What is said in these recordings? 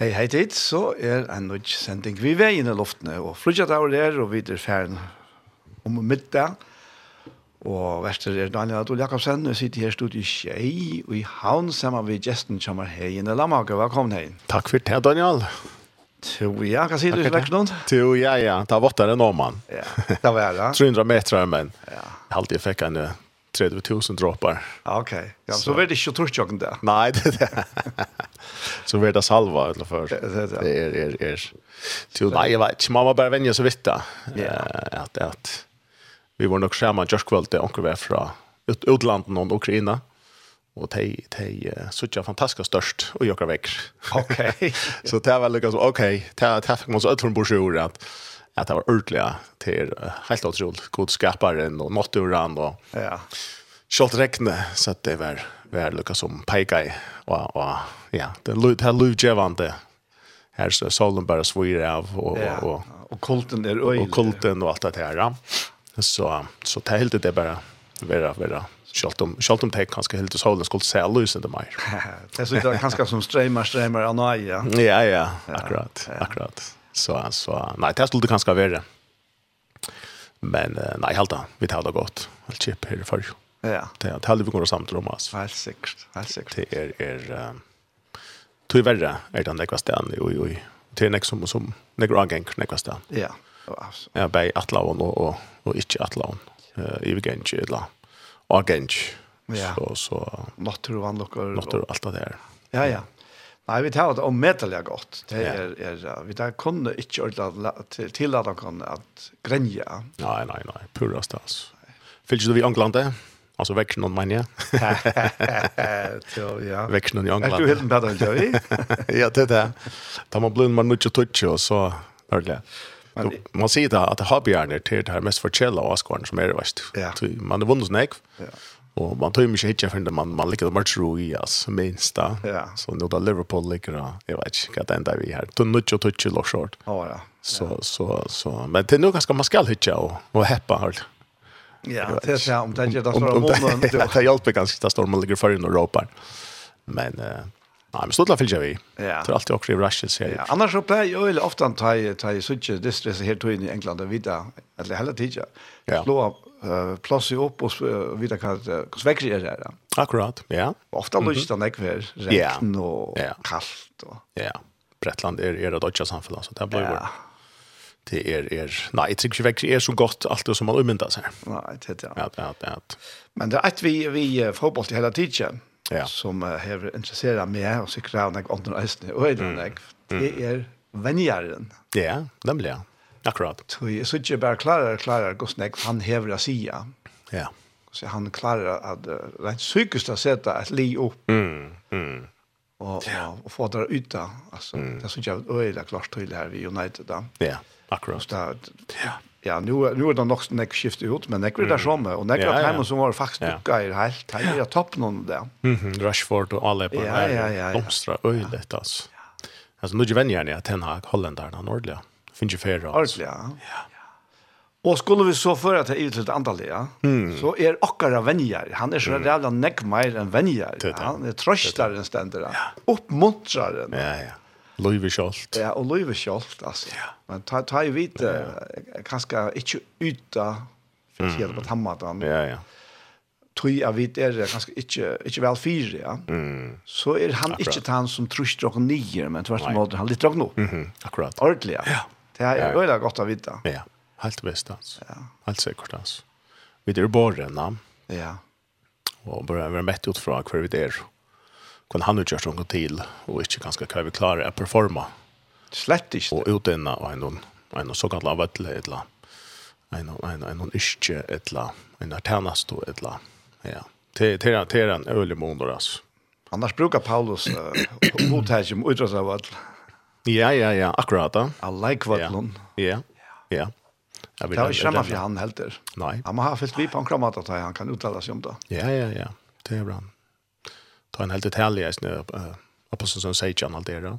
Hei, hei tid, så er en nødt sending. Vi er inn i luftene, og flyttet av der, og vi er ferden om middag. Og verster er Daniel Adol Jakobsen, og sitter her stod i Kjei, og i havn sammen med gjesten som er hei inne Lammaker. Velkommen hei. Takk for det, Daniel. Jo, ja, hva sier du til noen? Jo, ja, ja, det var åttere nå, mann. Ja, det var det. 300 meter, men ja. jeg alltid fikk en 30 000 droppar. Okej. Okay. Ja, så, så var det inte torrtjocken där. Nej, det är Så var det salva eller för. Det är är är. Till nej, jag vet, mamma bara vänja så vitta. Ja, att att vi var nog skärma just kväll där onkel var från ut utlandet och Ukraina. Och tej tej så jag fantastiskt störst och jag veck. Okej. Så det var liksom okej, okay, det det fick man så öll från broschyren att att det var ordentliga till helt otroligt god skaparen och naturen och ja. Kjolt rekne, så att det var var lukka som pekar och och ja, det lut här lut jävande. Här så solen bara svir av och ja. och och kulten är öj. Och kulten och allt det här. Så så det helt det bara vara vara Schalt om schalt om tag kanske helt solen skulle se loose in the mire. Det så det kanske som strömmar strömmar anaya. Ja ja, akkurat. Akkurat. Så, så nej, det skulle det kanske vara. Men nej, helt då. Vi tar det gott. Helt chip här för. Ja. Det är helt vi går samt om oss. Helt säkert. Helt säkert. Det är är tror värre är den där kvastan. Oj oj. Det är nästan som som några gånger nästan. Ja. Ja, bei Atlaun och och och inte Atlaun. Eh, i Genji eller Argenj. Ja. Så så Nattur och Anlockar. Nattur alt det där. Ja, ja. Nei, vi tar det om medelig godt. Det er, er, vi tar kunne ikke ordentlig til at han kan at grenje. Nei, nei, nei, Pura stas. Fyllt du vi Anglandet? Alltså växeln någon menar jag. Så ja. Växeln i England. Är du helt bättre än jag? Ja, det er det. Da man blund man nødt til og så ordentligt. Man, man ser det att hobbyarna til det her mest forskjellige källa som er det värst. Ja. Man har vunnit snäck. Ja. Og man tar ju mycket hitcha för man man det mørkt ro i altså, minst da. Ja. Så nå da Liverpool ligger där. jeg vet ikke hva det enda vi her. här. Då nu och touch och short. Ja ja. Så så så men det är nog ganska man skal hitje og, og heppe, halt. Ja, det er så om det är det som om det Det hjelper ganske, hjälper ganska att man ligger før inn og råper. Men nei, men stått la fylgja vi. Ja. Det er alltid okkur i rushes her. Ja, annars så pleier jeg jo ofte å ta i suttje distress her tog inn i England og vidda, eller heller tidja. Ja. Slå uh, plass i opp og uh, vite hva svekri er her. Akkurat, ja. Ofte har lyst til å nekve her, regn og yeah. kaldt. Og... Ja, Bretland er, er et dødja samfunn, så det blir ja. Det er, er, nei, jeg tror ikke vekri er så godt alt det som man umynda seg. Nei, det er det. Ja, ja, ja. Men det er et vi, vi uh, forhold til hele tiden, ja. som uh, har interesseret meg, og sikkert av nek ånden og østene, og øyne nek, det er vennjæren. Ja, nemlig, ja. Akkurat. Så jeg synes ikke bare klarer, klarer hvordan Gosnek, han hever å si Ja. Så han klarer at rent psykisk å sette et li opp. Mm, mm. Og, og, og få det ut da. Altså, mm. Det synes jeg er øyelig klart tydelig her i United da. Ja, akkurat. Så det, ja. Ja, nu nu er det nok nek skiftet ut, men nek er det samme. Og nek och det går hem och så var faktiskt ducka i helt. Han er topp någon där. Mhm, Rashford og alle på. Ja, ja, ja. Blomstra öjligt Altså, Alltså nu ju vänjer ni at den har holländaren han ordliga finnes ikke færre. Ordentlig, ja. Og skulle vi så føre til Ivet litt antallet, ja, så er akkara venjer. Han er så mm. rævla nekk meir enn venjer. Han er trøstar enn stender. Ja. Oppmuntrar. Ja, ja. Løyve kjolt. Ja, og løyve kjolt, altså. Ja. Men ta, ta i vite, ja, ja. kanskje ikke uta, for å si det på tammaten. Ja, ja. Tui av vit er ganske ikke, ikke vel fire, ja. Mm. Så er han Akkurat. ikke han som trøster og nier, men tvert imot, han litt drog nå. Mm. Akkurat. Ordentlig, ja. ja. Det är veldig godt å vite. Ja, helt bäst alltså. Ja. Helt säkert alltså. Vi det är borren. Ja. Og bare være mett ut fra hver vi er. Hvordan han utgjør noe til, og ikke ganske hva vi klarer å performa. Slett ikke. Og utinna och en en såkalt av et eller en en en en ischje eller en alternasto eller ja. Te te te en ölig månad alltså. Annars brukar Paulus uh, utras av vall. Ja, ja, ja, akkurat da. Jeg liker hva noen. Ja, ja. Det var ikke fremmed for han helter. Nei. Han må ha fyllt vi på en kramat at han kan uttale seg om det. Ja, ja, ja. Det er bra. Ta en helt detalj i snø på sånn som sier han alt det da.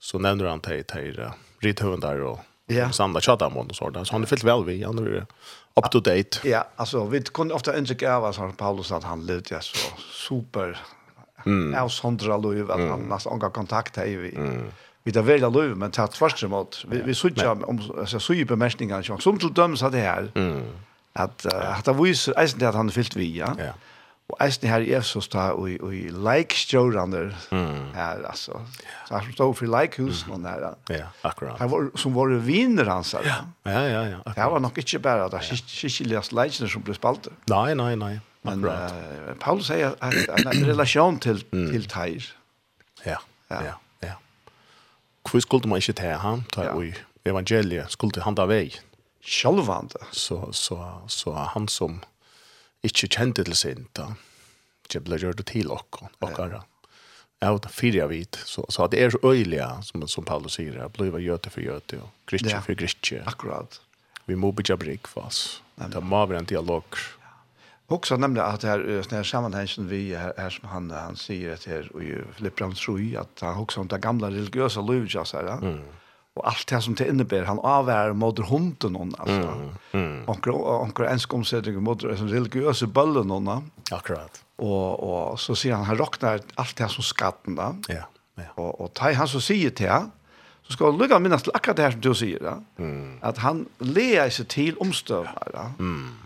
Så nevner han til, til uh, rithøven og ja. samla tjata om og sånt. Så han er fyllt vel vi. Han er up to date. Ja, altså, vi kunne ofte ønske av at Paulus at han levde ja, så super mm. avsondra liv, at han nesten omgang kontakt her vi. Mm vi tar velja løy, men tatt tvarskere mot. Vi, vi sutja om, altså, suje bemerkningene, som til dømes av det her, at, uh, at det viser, eisen det at han er fyllt vi, ja. ja. Og eisen her i Efsos da, og, og i like-stjårene mm. her, altså. Så her som stod for like-husen mm. her. Ja, akkurat. Her var, som var viner hans her. Ja, ja, ja. ja akkurat. Var nok ikke bare at det er kikkeligast leikene som ble spalt. nej nej nej Men uh, Paulus sier at en relasjon til, mm. til teir. Ja, ja. ja hvor skulle man ikke til han, Ta ja. og evangeliet skulle han da vei. Sjølvande. Så, så, så han som ikke kjente til sin, da, det ble gjørt til okken, okkara. Ja, og fyra vid, så, så det er så øyelig, som, som Paulus sier, det blir gjøte for gjøte, og gritje ja. for gritje. Akkurat. Vi må bygge brygg for oss. Det må være en dialog. Ja Också nämnde att här den här sammanhangen vi här, här som han han säger att här i Filippian tror att han också om det gamla religiösa livet så här. Mm. Och allt det som det innebär han avvär mot hunden hon alltså. Mm. Och och enskom sätter mot den religiösa bullen hon. Akkurat. Och och så säger han han rocknar allt det som skatten då. Ja. Ja. Och och han så säger till han så skal lukka minnast akkurat det her som du sier, da. Mm. at han leer seg til omstøvnere. Mm.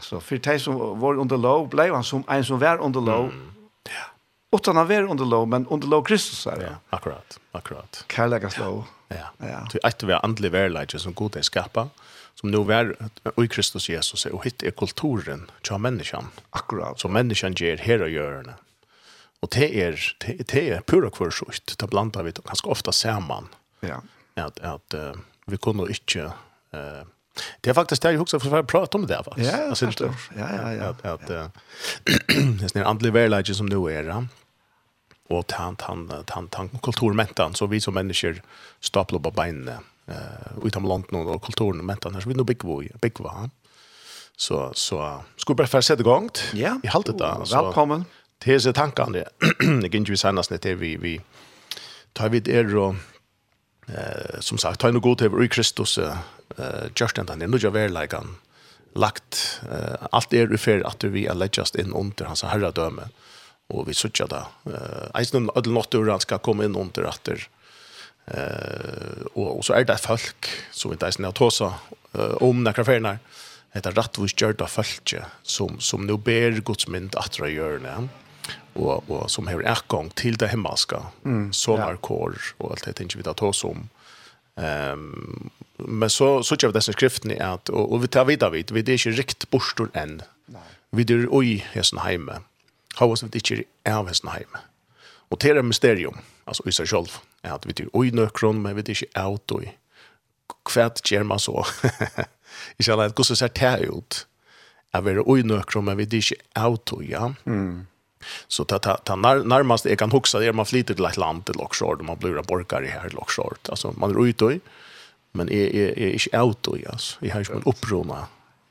Alltså för de som var under lov blev han som en som var under lov. Mm. Ja. Utan han var under lov men under lov Kristus är det. Ja, akkurat. Akkurat. Kärlekens lov. Ja. Ja. Det är att vi andlig värlage som god är skapa som nu är i Kristus Jesus och hitt är kulturen till människan. Akkurat. Som människan ger här och gör det. Och det är det är pura kvarsucht. Det blandar vi ganska ofta samman. Ja. Att att uh, vi kunde inte eh uh, Det er faktiskt det jeg också for att prata om det där faktiskt. Ja, alltså, ja, ja, ja. At, at, ja. det är en andlig verleidje som nu är. Ja och han han han han kulturmentan så vi som människor staplar på benen eh utom landet och kulturen mentan så vi nog big boy big va så så skulle bara för sätta igång ja i haltet där så välkommen är så tankar det det gick ju senast när vi vi tar vi det och eh som sagt tar nog god till i Kristus uh, just den där nu verleikan lagt uh, allt är refer att vi är läggas in under hans herradöme och vi söker där Uh, eisen ödel något ur han ska komma inn under att eh och, og så är det folk som inte eisen när tosa uh, om några färnar heter rättvist gjort av folk som som nu ber Guds mynd att dra görna och och som har ärgång till det himmelska mm, som är kor och allt det inte vi da tåsa om Um, men så så kör vi dessa skriften att och, och vi tar vidare vid vi det är inte rikt borstor än. Nej. Vi det oj hästen hemme. How was it inte är hästen hemme. Och det är ett mysterium alltså i sig själv är att vi det oj nökron men vi det är inte out oj. Kvärt ger man så. I själva att gosse ser det ut. Jag vill oj nökron men vi det är inte out oj. Ja. Mm. Så ta ta, ta när, närmast jag kan huxa det man flyter till ett land till Lockshore man blir en borgare här i Lockshore. Alltså man är ute i men är är är inte ute i alltså. Jag har ju en upprona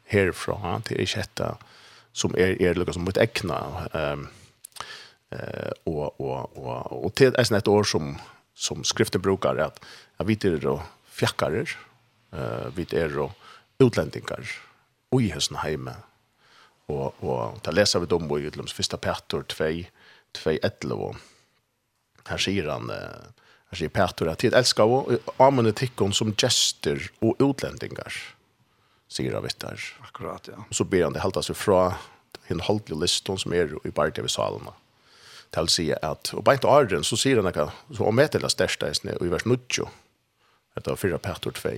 härifrån till är detta som är är liksom mot äckna ehm eh och och och och till ett år som som skriften brukar att jag vet det då fjäckare eh vet är då utlänningar och i hösten hemma och och ta lesa vi dom i Utlums första Petter 2 2:11. 11 här säger han här sier Petter att tid älskar og amene tikkon som gester och utlänningar Sier av vittar. där akkurat ja så ber han det hållas fra en hållig liston som är i bart av salarna Det att säga att och bara inte arden så sier han att så om ett eller största og i vers 9 Detta var pertor 2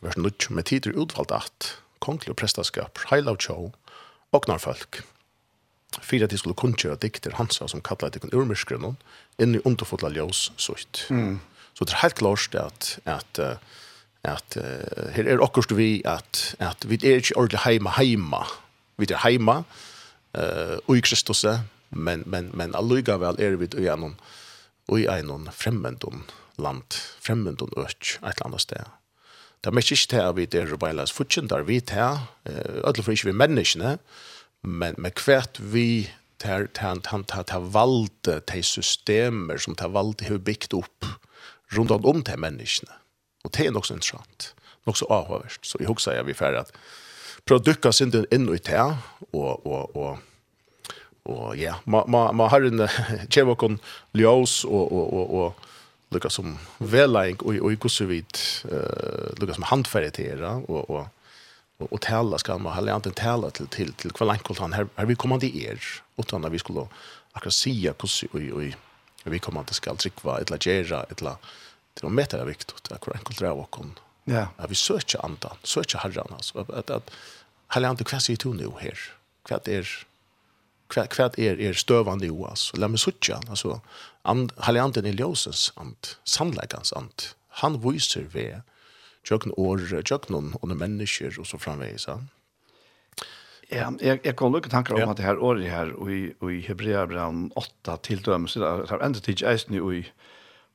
vers 9 med tider utvalt att konglig och prästaskap, heilav tjå, åknar folk. Fyra de skulle kunnkjøre dikter hansa som kallar det kun inn i underfotla ljøs sutt. Mm. Så det er helt klart at, at, at, uh, her er akkurat vi at, at vi er ikke ordentlig heima heima. Vi er heima uh, og i Kristus, men, men, men allugavel er vi i en og i en fremmendom land, fremmendom øk, et eller annet sted. Det er mest ikke til at vi er beilas futsen, der vi til, alle for ikke vi menneskene, men med hvert vi tar tar, tar, tar tar valde te systemer som tar valde har byggt upp runt om de människorna. Och det är också intressant. Också avhörst. Så jag husar jag vi för att produkka synden in i det och och och och ja, man man man har en chevokon ljus och och och och lukka som välaing og og hur vit eh lukka som handfärdigt og og och och och tälla ska man hålla inte til till till till kvalankolt han här, här vi kommer til er utan när vi skulle akkurat sia hur oj oj vi kommer inte ska tryckva ett lagera ett la det och mäta det viktigt att akkurat enkelt dra och kom ja vi söker andan söker herran alltså att att hålla inte kvar sig till nu här kvar är kvar kvar är är stövande jo alltså lämna söka alltså And, Halianten i ljósens and, sannleikans and, han viser vi, tjøkken år, tjøkken under mennesker og så framveis. Ja, jeg, jeg kom lukke tanker om ja. at det her året her, og i, og i Hebreabran 8 til dømes, det er enda tids eisen i, og i,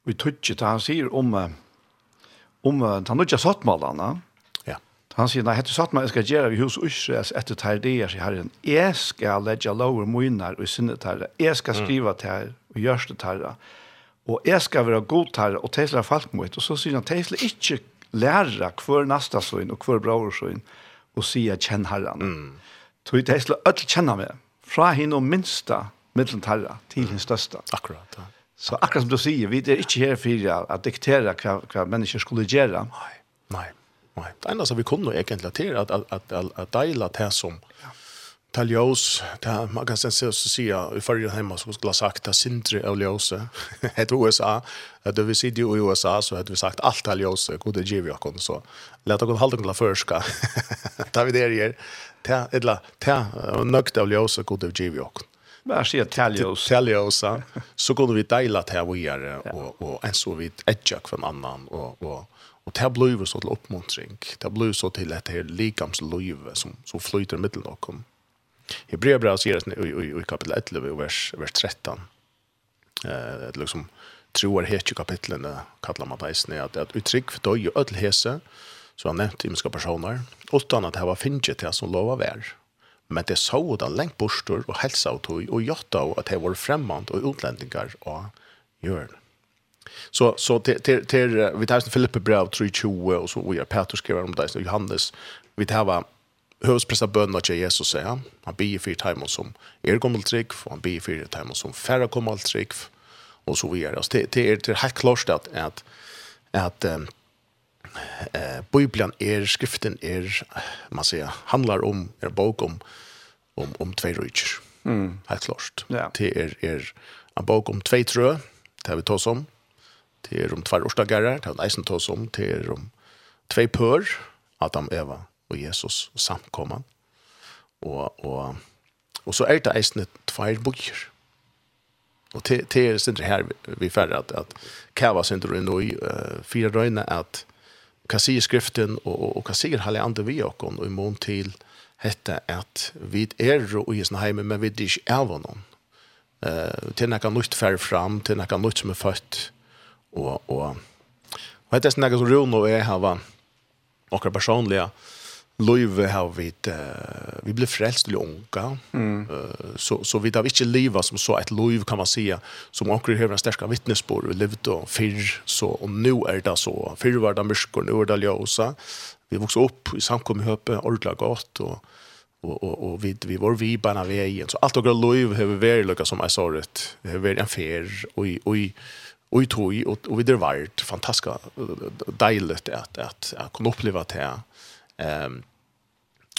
i tutsi, han sier om, om, han nødja sattmalene, ja. han sier, nei, hette jeg skal gjøre vi hos Israels etter tær det, sier herren, jeg skal legge lover moinar og sinne tær, jeg skal skriva tær, og gjørs det tarra. Og jeg skal være god tarra, og teisler er falk mot, og så sier han, teisler ikke læra hver nasta søgn og hver braur søgn, og sier kjenn herran. Mm. Så teisler ødel kjenner meg, fra henne og minsta middelen tarra til henne største. Akkurat, ja. Så akkurat som du sier, vi er ikke her for å diktere hva, hva mennesker skulle gjøre. Nei, nei. Nei, det enda som vi kunne egentlig til at, at, at, at at deila det som, ja ta ljós, ta, man kan sen se och säga, i förra hemma så skulle ha sagt att Sintri av ljós heter USA, att vi sitter i USA så hade vi sagt allt av ljós, god det ger vi så. Lät oss hålla den förska. ta vi det här, ta, eller ta, nökt av ljós, god det ger vi Men Vad säger Talios? Talios, så kunde vi dela det här vi är och, och en så vi ett jack från annan och, och Och det blir så till uppmuntring. Det blir så till att det är likamslivet som, som flyter mittel och kommer Hebreerbrevet sier det i, i, i kapitel 11, vers, vers 13. Eh, det er liksom troar hetju kapitlene, kallar man det at, at uttrykk for døy og ødel hese, så han nevnt imenska personer, utan at det var finnet til som lova vær. Men det så da lengt bostor og helsa og tog, og jotta av at det var fremmant og utlendingar og gjør Så, så till till till vi tar Filippe brev 3.20, och så vi er Petrus skriver om det, Johannes, vi tar høvespressa bønna til Jesus sier han. Han bier fyrir teimen som er gammel trygg, og han bier för teimen som færre gammel trygg, og så videre. Altså, det, det, er, det helt klart at, at, at eh, Bibelen er, skriften er, man sier, handlar om, er bok om, om, om två rujtjer. Mm. Helt klart. Ja. Det er, er en bok om två trø, det har vi tås om. Det er om två årsdagerer, det har vi eisen tås om. Det er om två pør, Adam og Eva og Jesus og samkomman. Og, og, og så er det eisne tveir bøyer. Og til, til er det her vi færre at, at kæva synder i nøy uh, fire døgnet at hva sier skriften og, og, og hva sier halve andre vi og og i mån til hette at vi er og i sin heime, men vi er ikke av noen. Uh, til noe nytt færre fram, til noe nytt som er født. Og, og, og hette er nekka som Rune og jeg har akkurat personlige Løyve har vi uh, vi blev frelst til unga, Mm. Uh, så så vi har inte leva som så ett löv kan man säga som akkurat har en starka vittnesbörd vi levde och förr så och nu är det så förr var det mörker nu är det ljusa. Vi vokste upp i samkomhöpe ordentlig godt, och och och och vi vi var vi bara veien, så allt och löv har vi vært lika som jag sa det. Det har vært en fyr, og, og, og, i tog och, og vi det fantastisk fantastiskt at, att att at kunne uppleva det. Ehm um,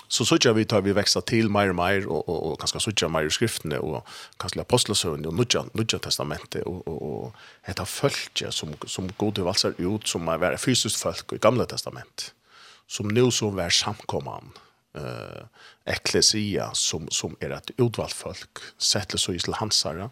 så så vi tar vi växa till mer och mer och och, och kanske så mer i skrifterna och kanske apostlesönen och nya nya testamentet och och och heta folket som som gode valsar ut som är vara fysiskt folk i gamla testament som nu så var samkomman eh eklesia som som är ett utvalt folk sätter så i hansara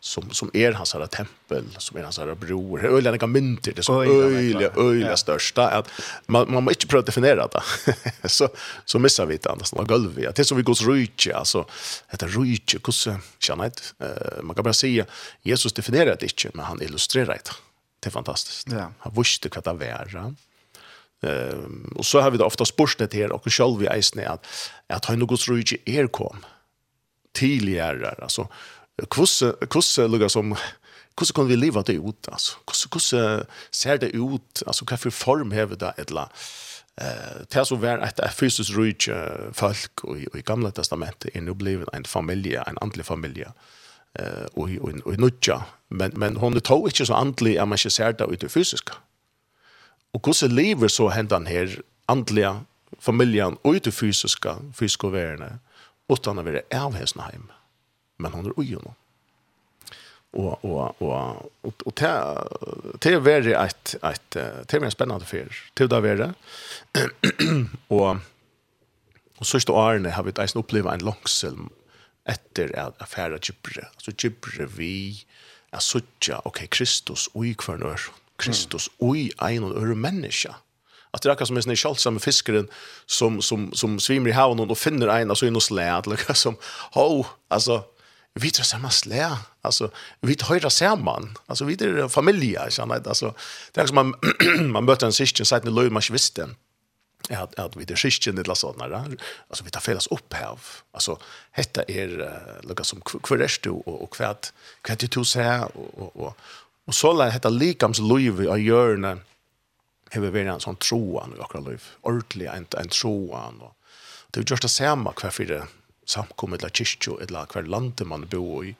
som som är hans här tempel som är hans här bror. Öliga några mynter det så öliga öliga största att man man måste pröva definiera det. så så missar vi det annars några golv. Det som så vi går så rycke alltså heter rycke så kännet. Eh man kan bara säga Jesus definierar det inte men han illustrerar det. Det är fantastiskt. Ja. Han visste vad det var. Ehm och så har vi det ofta spårsnet här och själv vi eisne att att han något rycke er kom tidigare alltså Kusse kusse lukka som kusse kan vi leva det ut alltså. Kusse kusse ser det ut alltså vad för form häver det eller eh det som var ett fysiskt rich folk och i gamla testamentet är nu blivit en familj en andlig familj eh och och och nutja men men hon det tog inte så andlig att man inte ser det ut i fysiska. Och kusse lever så händan här andliga familjen och ut i fysiska fysiska världen utan att vara avhäsna hemma men han är oj og Och och och och och det är väldigt ett ett det är mer spännande för till där vara. och och sista åren har vi ett upplevt en långsam efter att affära Gibre. Alltså Gibre vi er söka okej Kristus oj kvarnör. Kristus ui en och öre människa att det är som en sån kjolsam fiskaren som, som, som svimer i havnen och finner en och så och slä att som, ho, alltså vi tar samma slä. Alltså vi tar höra samman. Alltså vi är familj alltså nej alltså det är som man man möter en syskon så att ni löj man inte visste att att vi det syskon det låtsas när alltså vi tar felas upp här. Alltså detta är lucka som kvärst och och kvärt kvärt du så och och och så lär detta likams löj i hjörna hur vi en sån troan i våra liv. Ordentligt en en troan och det är just det samma kvar för det samkommet eller kyrkjo eller hver land man bor i.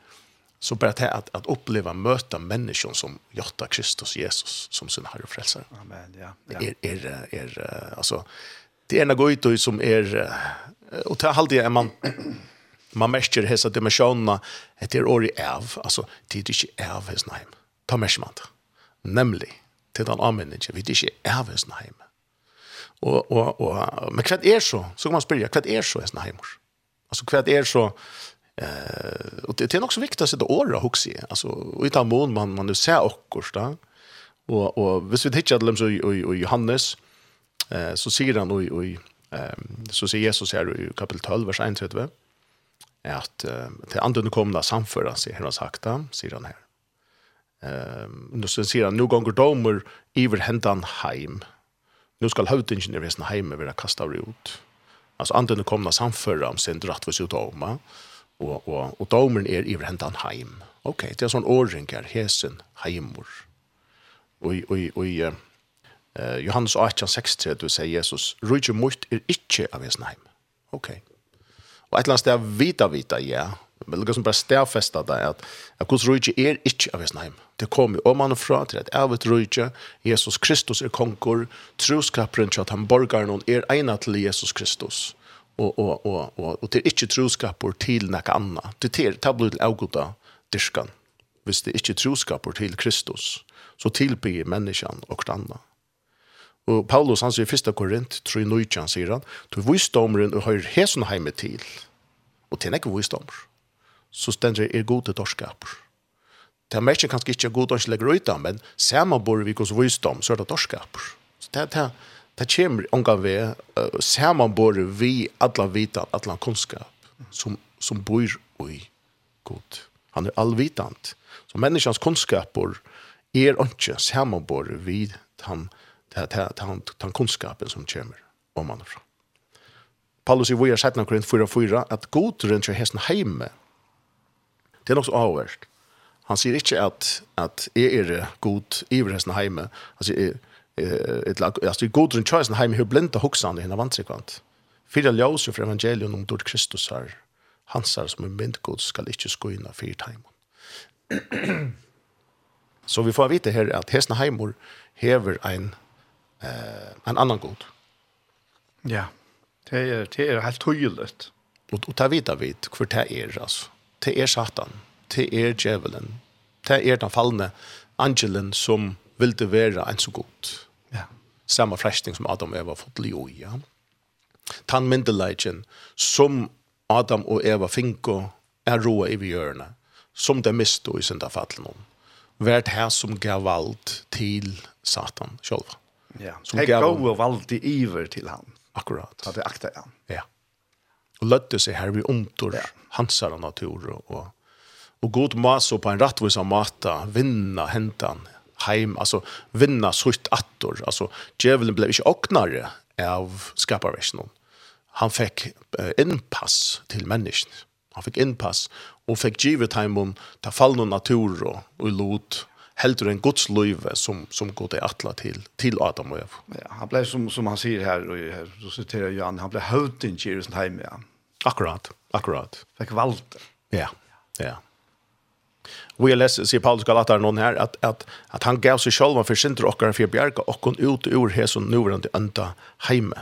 Så bara det att, att uppleva möta människor som hjärta Kristus Jesus som sin herre och frälsare. Amen, ja. ja. Er, er, er, alltså, det er en ut som är, och til är er man, man märker hese dimensjonene etter är år i av, alltså det är inte av hos heim. Ta märker man det. Nemlig, til den anmenningen, vi er inte av hos heim. Och, och, og, men hva är så, så kan man spørre, hva är så hos heimor? Alltså kvart är så eh och det är också viktigt att sitta åra huxa alltså och utan mån man man nu ser också då och och visst vi tittar dem så i och Johannes eh så säger han och och ehm så säger Jesus här i kapitel 12 vers 1 vet vi att till anden komna samföra sig hur han sagt det säger han här Ehm och så säger han nu gånger domer iver hentan heim. Nu skal hövdingen i resten heime att kasta ut. Alltså anden komna samföra om sin rättvis utdoma. Och, och, och domen är i hentan heim. Okej, okay, det är sån ordringar, hesen, heimor. Och, och, och, Eh Johannes 18, du säger Jesus, "Ruje mot er ikkje av hesen heim. Okej. Okay. Og et eller vita vita, ja, Men det som bara stedfestet där at, att Guds rike är inte av Vesnaim. Det kommer om man fra til at evet rujtje, Jesus Kristus er konkor, troskaperen til at han borgeren er egnet til Jesus Kristus. Og, og, og, og, og til ikkje ikke til noe anna. Det er tablet til avgoda dyrskan. Hvis det er ikke troskaper til Kristus, så tilbyr menneskene og annet. Og Paulus han sier i 1. Korint, 3.9, sier han, du visdomren og høyr hesen heime til». Og til nekve visdomren så stender er gode torskaper. Det er mest kanskje ikke god å legge ut av, men sammen bor vi hos visdom, så er det torskaper. Så det, det, det kommer omgang vi, uh, sammen bor vi alle vita, alle kunnskap, som, som bor i god. Han er allvitant. Så menneskens kunnskaper er ikke sammen bor vi han, det, det, han, han kunnskapen som kommer om man fra. Paulus i vår 17 Korint 4-4 at god rundt til hesten heime Det er nok så avhverst. Han sier ikke at, at jeg er god i resten av hjemme. Han sier, et lag, altså god rundt kjøysen hjemme, hun blenda hoksene henne vantsikant. Fyra ljøs jo fra evangelion om dort Kristus har hansar her som er myndgod skal ikkje skoina fyrt heimen. så vi får vite her at hesna heimor hever ein eh, en annan god. Ja, det er, det er helt tydelig. Og, og det vet vi hvor det er, altså til er satan, til er djevelen, til er den fallende angelen som vil det være en så god. Ja. Samme frestning som Adam og Eva fått lio i, ja. Tan myndelagen som Adam og Eva finko er roa i bjørne, som det misto i synda fallen om. Vært her som gav vald til satan sjølva. Ja, som gav vald i iver til han. Akkurat. At det akta han. Ja og lötte seg här vi omtor ja. hansar av natur och, och, og god mas og på en rättvis mata vinna hentan heim alltså vinna sutt attor alltså djevelen blev inte ocknare av skaparversen han fick eh, innpass till människan han fick inpass och fick givet hem om ta fallna natur og, och lot helt en Guds löve som som går det attla till til Adam og Eva. Ja, han blev som som han säger här och här så citerar jag han blev hövding i Jerusalem. Ja. Akkurat, akkurat. Fikk valgt. Ja, ja. Vi har lest, sier Paulus Galatar någon här, att, att, att han gav sig själva för sin tråkare för å bjärka och hon ut ur hans och ønta önta heime.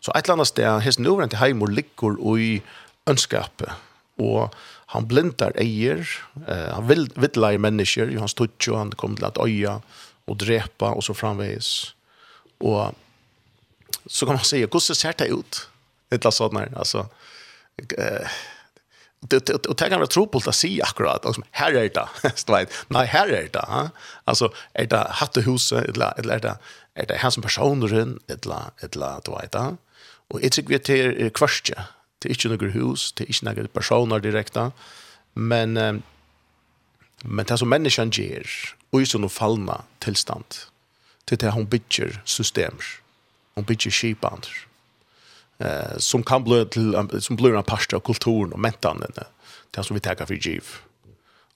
Så ett eller annet sted, hans nuvarande heimor ligger i ønskapet, Och han blindar eier, eh, han vil, vittlar i människor, han stod och han kom till att öja och drepa och så framveis. Och så kan man säga, hvordan ser det ut? Ett eller sådant här, alltså det det det kan tro på att se akkurat alltså här är det vet nej här är det alltså är det hatte huset eller eller är det är det här som personen eller eller du vet och jag tycker vi till kvarstje det är inte något hus det är inte några personer direkta men men det som människan ger och i sådana fallna tillstånd till det hon bygger system hon bygger skipandr eh, som kan bli til, som blir en parster av kulturen och mentan det som vi tar för giv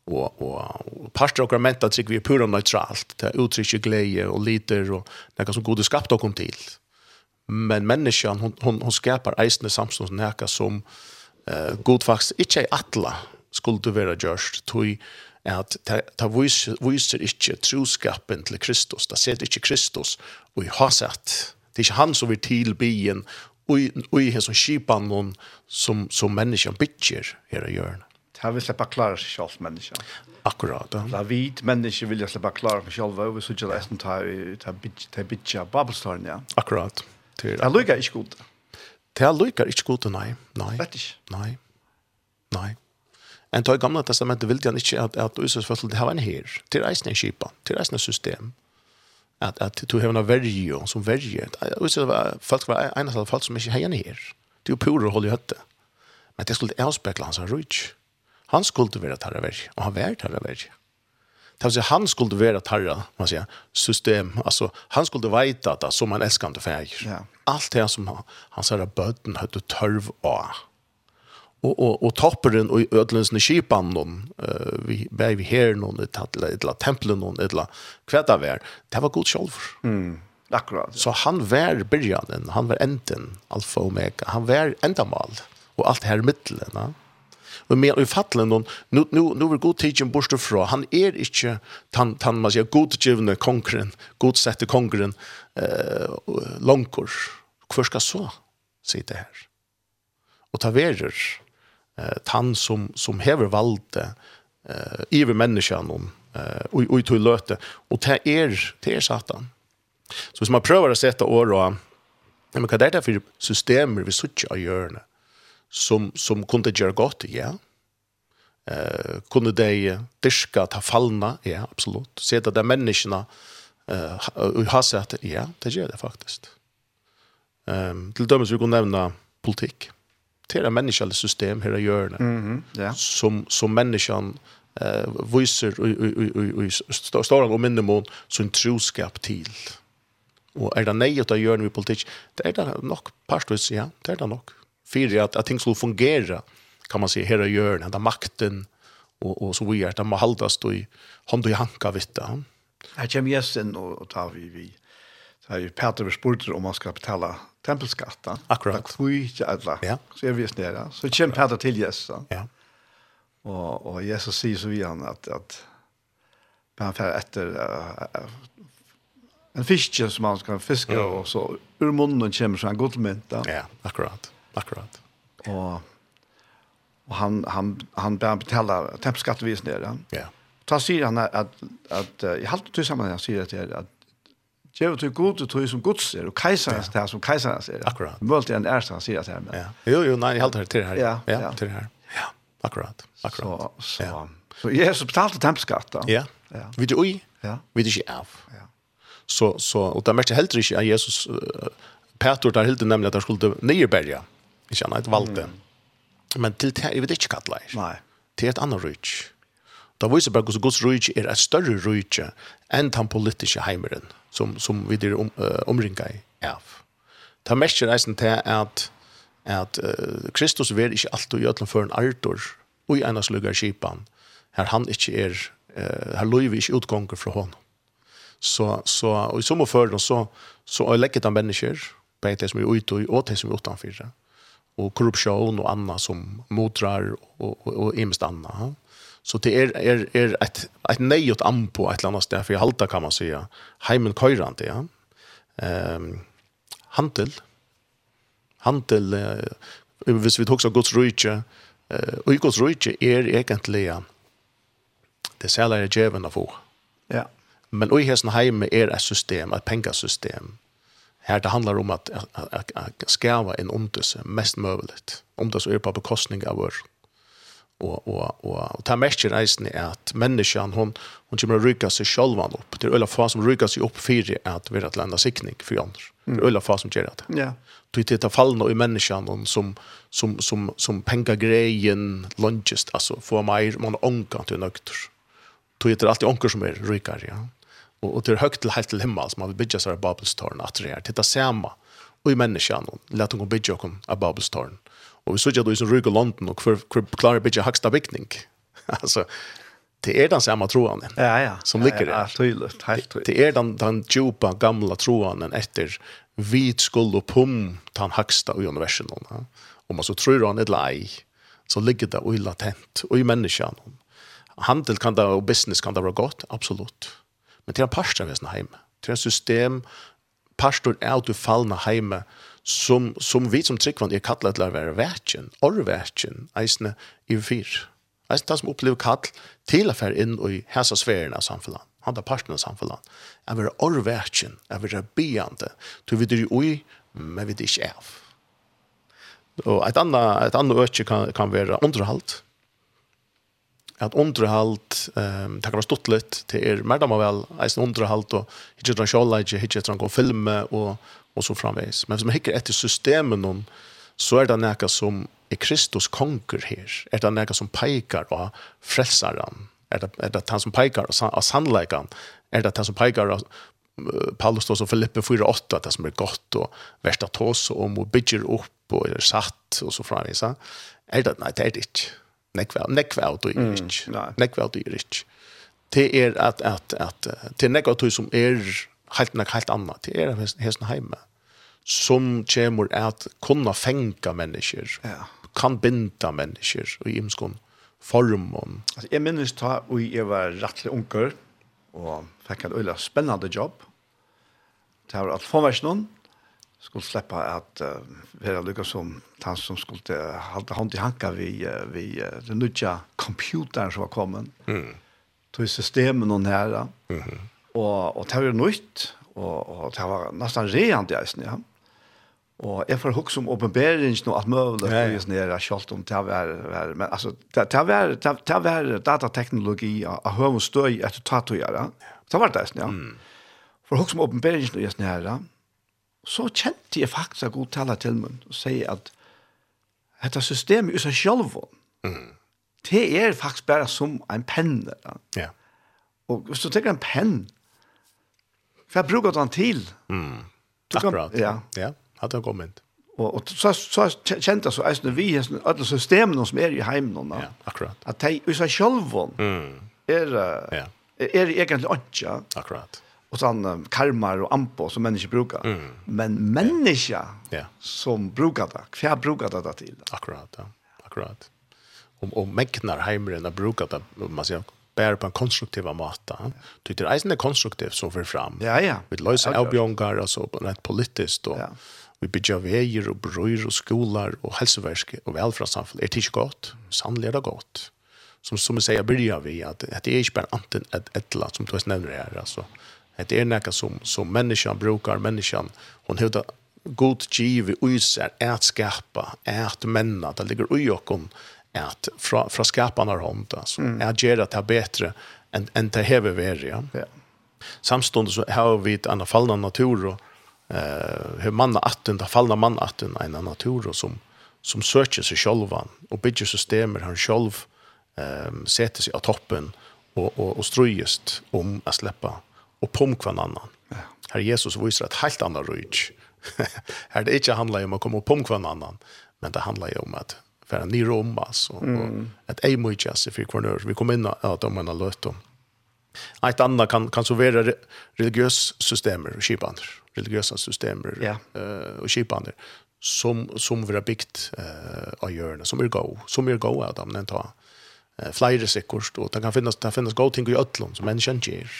och och, och pastor och mentan tycker vi är pura neutralt det uttrycker glädje och liter och något som gode skapt och kom till men människan hon hon, hon skapar eisne samstånd näka som eh god faktiskt inte är atla skulle det vara just tui at ta, ta vis viser ikkje truskapen til Kristus. Ta set ikkje Kristus og i hasat. Det er ikkje han som vil tilbyen och i hesson skipan någon som som människan bitcher här i hjörn. Det vill släppa klara sig själv människan. Akkurat. Ja. La vit människa vill jag släppa klara sig själv över så gillar resten ta ta bitch ta bitcha ja. Akkurat. Det är lugga är gott. Det är lugga är gott nej. Nej. Nej. Nej. En tog gamla testamentet vill jag inte att att Jesus fötter det har en här. Till reisning skipa, till reisning system att att du har en värjo som verge Och så var folk var en av folk som inte hejar her Det är pura i hötte. Men det skulle avspegla hans rutsch. Han skulle vera tarra verge og han var tarra verge Det vill han skulle vara tarra, man säger, system. Alltså, han skulle veta att som han älskar inte färger. Ja. Allt det som han, han säger att böten hade törv av och och och topperen och ödlens skipan någon eh vi bär vi här någon ett alla ett tempel någon ett kvätta vär det var god själv mm akkurat så han var början han var enten alfa omega han var ändamal och allt här mitten va og mer i fallen hon nu nu nu vill god teaching borste fra. Han är inte tan tan man säger god givne konkren, god sätta konkren eh långkurs. Kvar ska så sitta här. Och ta verer eh tann som som hever valde eh över människan om eh och och till löte och ta er till er satan. Så hvis man prøver å sette år og men hva det er for systemer vi söker av hjørne som, som kunne gjøre godt, ja. Eh, kunne de dyrka ta fallna, ja, absolutt. Se at de menneskene eh, har sett, ja, det gjør det faktisk. Um, til dømes vi kunne nevne politikk adoptera människan system här i hjörnet. Mm -hmm. yeah. Som som människan eh visar i stora och mindre mån sin troskap till. Och är det nej att göra med politik, det är det nog pastvis, ja, det är det nog. För att, att ting skulle fungera, kan man säga, här i hjörnet, där makten och, och så vidare, det må hållas då i hand och i hanka vet du. Her kommer gjesten, och, tar vi vi. Så er ju Peter spurt om man skal betale tempelskatten. Akkurat. Det er ikke alle. Ja. Så er vi det. Så kommer Peter til Jesus. Ja. Og, og Jesus sier så vi han at, at han fer etter uh, en fiske som han skal fiske, mm. og så ur munnen kommer så en god mynt. Ja, akkurat. Akkurat. Og, og han, han, han ber betala tempelskattvis nere. Ja. Da sier han at, at, at jeg halte til sammen, han sier at, at Gjev til god tog som gods er, og keiserens ja. som keiserens er. Akkurat. Mølte en ærst han sier at her. Men... Ja. Jo, jo, nei, jeg halte det til her. Ja, ja. ja. til her. Ja, akkurat. akkurat. Så, så, ja. så Jesus betalte tempskatt da. Ja. ja. vi du oi? Ja. vi du ikke av? Ja. Så, så, og det merkte heller ikke at Jesus, uh, Petor der hilde nemlig at han skulle nyrberge, ikke han, et valgte. Mm. Men til det, jeg vet ikke hva det er. Nei. Til et annet rydg. Da viser bare hvordan Guds rydg er et større rydg enn den politiske heimeren som, som vi der om, uh, omringa i av. Ta mest reisen til at, at uh, Kristus ver ikke alltid i øtlen for en artor og i ena slugger skipan. her han ikke er, uh, her løyver ikke utganger fra honom. Så, så, og i som og før så, så er lekket av mennesker, på det som er ute og det som er utenfor, og korrupsjon og anna som motrar og, og, og, og imest annet. Så det är är är et, et nejot am på ett annat ställe för jag halta kan man säga. Heimen køyrande, ja. Ehm um, handel. Handel uh, hvis vi också Guds rike eh och Guds er är egentligen det særlig er djeven av för. Ja. Men i hessen heime är ett system, ett pengasystem. Här det handlar om att, at, at, at skärva en underse mest möjligt. Om det så på bekostning av vår og og och och ta mäster reisen är att människan hon hon kommer rycka sig själv upp. Det är ölla fas som rycka sig upp för att vi att landa siktning för andra. Mm. Ölla fas som gör det. Ja. Du tittar fallna i människan hon som som som som pengar grejen longest alltså för mig man ankar till nøkter Du tittar alltid ankar som är ryckar ja. Och og det är högt till helt till himmel som man vill bygga så här Babelstorn att det är titta samma och i människan låt hon bygga kom Babelstorn Og vi sier at du er som ryker London, og hvor, hvor klarer bygge haksta bygning. altså, det er den samme troen ja, ja. som ligger der. Ja, ja, tydelig, helt tydelig. Det er den, den djupa, gamla troen etter vit skuld og pum tan haksta i universen. Ja. Om man så tror han et lei, så ligger det ui latent, i menneskene. Handel kan det, og business kan det være godt, absolutt. Men det er en parst av heim. Det er en system, parstor er at du fallna heime, som, som vi som tryggvann er kattlet til å være verken, orverken, eisne i fyr. Eisne det som opplever kattl til å fære inn i hæsa sfæren av samfunnet, han er parten av samfunnet, er være orverken, er være byande, til vi dyr ui, men vi dyr ikke av. Og et annet, et annet øke kan, kan være underholdt, at underhalt ehm um, det kan vara stort litt till er mer dem väl alltså underhalt och inte dra show like inte dra gå film och og så framveis. Men hvis man hikker etter systemen noen, så er det noe som er Kristus konger her. Er det noe som peikar av frelsaren? Er det, er det han som peikar av sannleikan? Er det han som peikar av Paulus då så Filippe 4:8 att det som er godt, og verst at oss om, og bygger opp, og er satt, og så framvis. Er det, nei, det er det ikke. Nekva, nekva, du er ikke. Mm, nekva, du er ikke. Det er at, at, at, det er nekva, du som er helt, helt annet. Det er hesten heime som kommer at kunna fänga mennesker, Ja. Kan binda människor i imskon formen. Alltså jeg minnes da och jag var rettelig unger, og fikk en øyla spennende jobb. Det var alt få skulle slippe at uh, være lika som han som skulle uh, hånd i hanka vi uh, vi uh, den nødja computeren som var kommet. Mm. Tog systemen och nära. Mhm. Mm og, og det var nytt og, og det var nesten rent i ja. Og jeg får hooks om uppenbarelsen och att möjligt ja, ja. nere skalt om det var men altså, det det var det var datateknologi och hur man stöj att ta att göra. Så var det nästan ja. For hooks om uppenbarelsen og just nere så kjente jeg faktisk at god tala til meg og sier at dette systemet i seg selv mm. det er faktisk bare som en penne, ja. ja. og hvis du tenker en penn for jeg bruker den til mm. akkurat ja, ja. Att det kommer. Och, och så, så kände jag så att vi har alla systemen som är i hemmen. Ja, akkurat. Att de är så självon. Mm. Är, ja. är egentligen inte. Akkurat och sån um, karmar och ampo som människor brukar. Mm. Men människa ja. som brukar det, kvar brukar det till. Akkurat, ja. Akkurat. Om om mäknar hemren att bruka det man säger bär på en konstruktiv måta. det Tycker det är konstruktivt så för fram. Ja, ja. Med lösa ja, och så på rätt politiskt då. Ja. Vi bygger veier og brøyr og skoler og helseverske og velferdssamfunn. Er det ikke godt? Sannelig er det godt. Som, som jeg sier, byrja vi at, at det er ikke bare anten et etla, som du nevner her. Altså. Det er noe som, som menneskene brukar, menneskene, hun høyda god giv i seg, at skapa, at menna, det ligger ui okkon, at fra, fra skaparna hånd, altså, mm. at gjøre det bedre enn en det hever veri. Ja. Samstånd så har vi et anna fallna natur, og eh hur man attunda fallna man attun en natur som som söker sig själva och bygger systemer han själv ehm sätter sig av toppen och och och ströjest om att släppa och pom någon annan. Ja. Herre Jesus visar ett helt annat rutch. här det inte handlar om att komma och pomka någon annan, men det handlar ju om att för en ny rom alltså mm. och att ej mycket alltså för vi kommer in att de man har löst dem. Ett annat kan kan så vara religiös systemer och skipander religiösa systemer ja. uh, och kipande som som vi har byggt eh av hjörna som är go som är go av dem den ta eh flyger sig kort och det kan finnas det finnas go ting i öllum som människan ger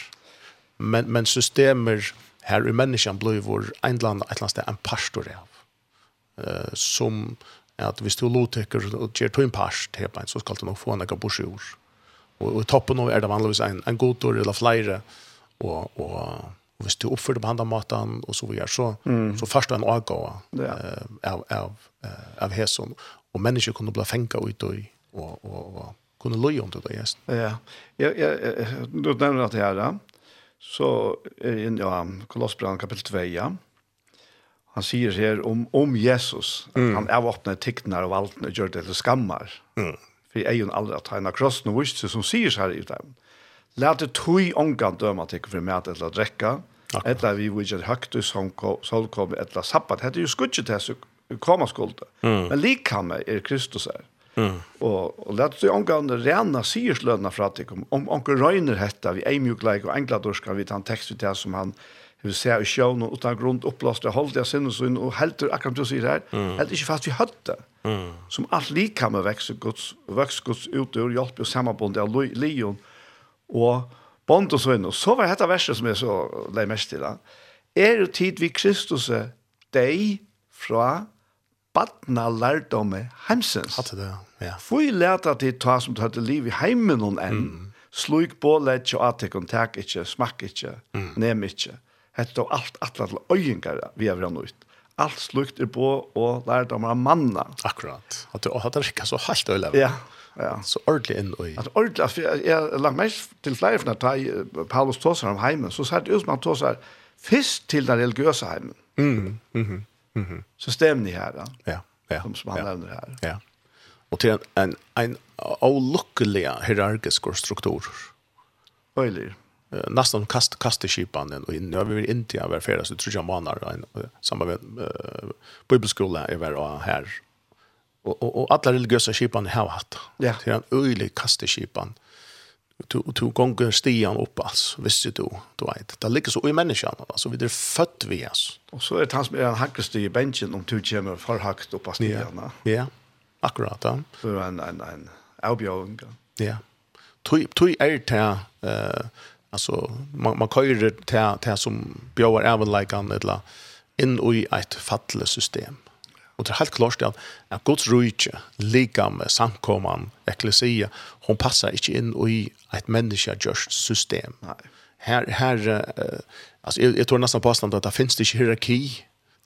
men men systemer här i människan blir vår ett land ett land en pastor av eh som att vi står loteker och ger till past här på så ska det nog få några borsjor och och toppen av är det vanligtvis en en god eller flera och och Og hvis du oppfører på andre maten, og så videre, så, mm. så først er en avgå ja. Eh av, av, av hesen. Og mennesker kunne bli fengt ut og, og, og, og kunne løye om det da, gjesten. Ja, jeg, jeg, jeg, du nevner at det her, da. så er jeg inne ja, Kolossbrand kapittel 2, ja. Han sier her om, om Jesus, mm. han er åpnet tiktene og valgene og gjør det til skammar. Mm. For jeg er jo aldri at han har krossen og vist seg som sier seg i dem. Mm Lærte tui ongan døma tikk for mat eller drekka. Etla vi vil ikke høyt i solkom etla sabbat. Hette jo skudget til som koma skulde. Mm. Men likame er Kristus her. Mm. Og, og lærte tui ongan rena siersløna fra tikk om, om onkel røyner hetta vi ei mjukleik og engladorska vi tar en tekst vi til som han vi ser i sjøen og utan grunn oppblåste holdt jeg sinne sin og helter akkurat du sier her mm. helter ikke fast vi høtte mm. som alt likame vekst Guds, vekst Guds ut ur hjelp og samarbund av lion li og bond og sånn. Og så var dette verset som jeg så lei mest til. Er jo tid vi Kristus er deg fra badna lærdomme heimsens. Hatt det, ja. Fui leta til ta som du hadde liv i heimen noen enn. Mm. Slug på lett og atikon, tak ikke, smakk ikke, mm. nem ikke. Hette og alt, alt, alt, øyengar vi har vært ut. Alt slukt er på og lærdommer av manna. Akkurat. At du har det ikke så halvt øyelig. Ja. Ja Ja. Så ordentlig inn og i... At ordentlig, altså, jeg, jeg lagt meg til flere for når Paulus tåser om heimen, så sier det ut som han tåser først til den religiøse heimen. Mm, mm, -hmm. mm -hmm. Så stemmer her, da. Ja, ja. Som, som han ja. nevner her. Ja. Og til en, en, en avlukkelig hierarkisk struktur. Øyler. Uh, nästan kast kasteskipan inn. nu har vi vært i India var flera så tror jag manar en uh, samma med uh, bibelskola er var här och og och alla religiösa skipan har hatt. Ja. Det är en öjlig kasteskipan. Du du gånger stian opp, altså, visste du, du vet. Det ligger så i menneskene, alltså vi er fött vi oss. Och så är det han som är en hackaste i bänken om du kommer för högt upp på stiarna. Ja. ja. Akkurat. Ja. För en en en avbjörn. Ja. Tui tui er det eh alltså man man køyrer det till till som bjöar även like an eller in i ett fattelsystem. system Og det er helt klart at, at Guds rydde, lika med samkomman, eklesia, hon passar inte inn i et menneska gjørst system. Nei. Her, her, uh, altså, jeg, jeg tror nesten påstand at det finnes ikkje hierarki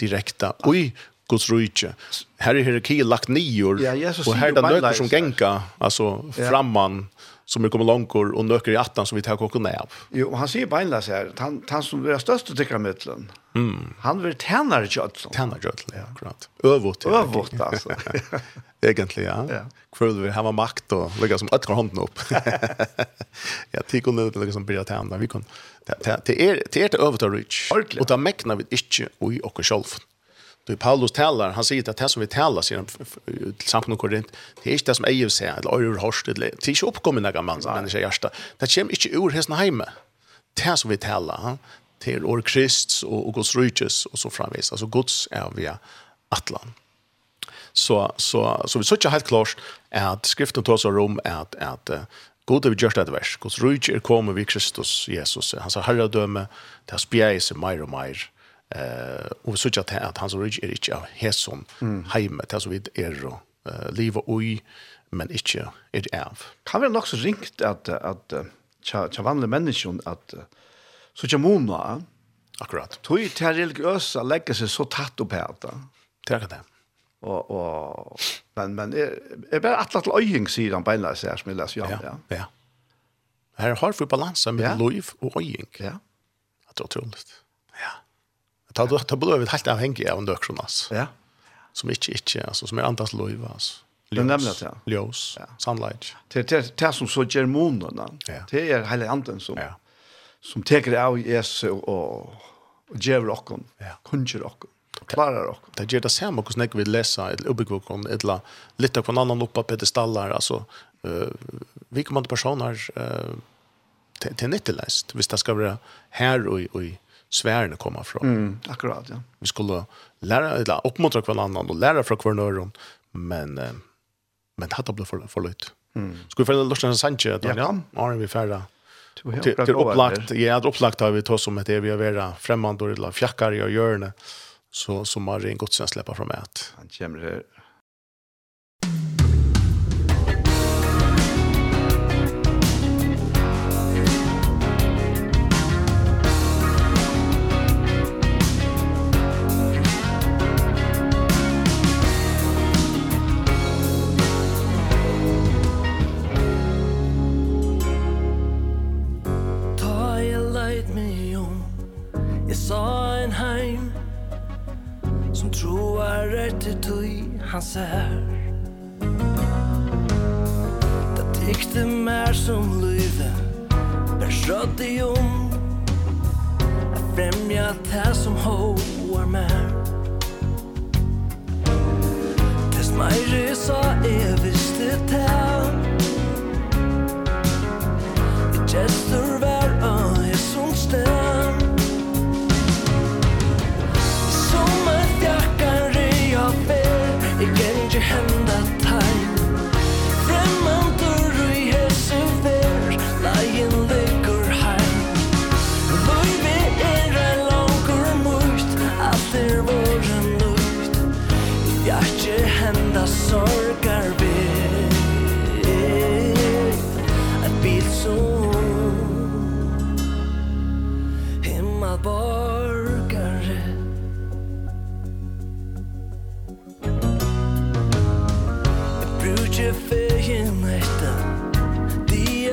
direkta i Guds rujtje. Her er hierarki lagt nior, ja, Jesus, og her er det nøkker som genga, altså, ja. framman, ja som är kommer långkor och nöker i attan som vi tar kocken ner. Jo, och han säger beinlas här, att han, han som är störst att tycka mm. han vill tjänar Jödlund. Tjänar Jödlund, ja, klart. Övåt. Övåt, alltså. Egentligen, ja. ja. Kväll vill ha makt och lägga som ötkar handen upp. ja, det kunde inte lägga som börja tjänar, vi kunde. Det är det övåt av Rich. Och det mäknar vi inte och i och själv. Då Paulus talar, han säger att det som vi talar sedan till samfundet Korint, det är inte det som Eiv säger, eller Eur Horst, det är inte uppkommen några mans människa hjärsta. Det kommer inte ur hästen hemma. Det som vi talar, det till år Krist och och Guds rykes och så framvis. Alltså Guds är via Atlan. Så, så, så vi söker helt klart att skriften tar sig om att, att uh, God har gjort ett vers. Guds rykes är kommet vid Kristus Jesus. Han sa herradöme, det har spjäis i mer och mer. Eh och så att att hans origin är inte här som hemma där så vid är och leva oj men inte är av. Kan vi nog så ringt att att tja tja vanliga människor att så tja mona akkurat. Tui tja religiösa lägger sig så tätt upp här då. Tack det. Och och men men är bara att att öjing sidan på ena så här som jag läser ja. Ja. Ja. Här har vi balansen med ja. liv och öjing. Ja. Det är otroligt. Ta då ta blövet helt avhängig av en dökron alltså. Ja. Som inte inte alltså som är antas löva alltså. Det nämligen ja. Ljus, sunlight. Det det det som så ger månen. Det är hela anden som ja. som tar det av Jesus och och ger rocken. Ja. Kunjer rocken. Klarar rock. Det ger det samma hur snägg vi läsa ett obekvok om ett la lite på en annan uppe på pedestaller alltså eh vi kommer personer eh till netteläst. Visst det ska vara här och och svärna komma från. Mm, akkurat, ja. Vi skulle lära eller uppmuntra varandra och lära från kvarnören, men men det hade blivit för för lätt. Mm. Skulle fälla Lars Sanchez då, ja. Är vi färda? Till upplagt, ja, det upplagt har vi tagit som ett det vi har vara främmande eller fjäckar i görne så som har en gott sen släppa fram ett. Han kommer Etter tøy han ser Det tykte mer som lyve Ber skjøtt i om Jeg fremja det som hoar mer Tess meire sa jeg visste det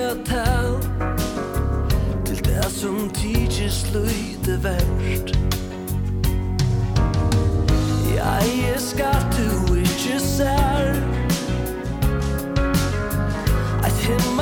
leia tal Til det som tidsis løyde verst. Jeg er skatt du ikke ser Eit himmel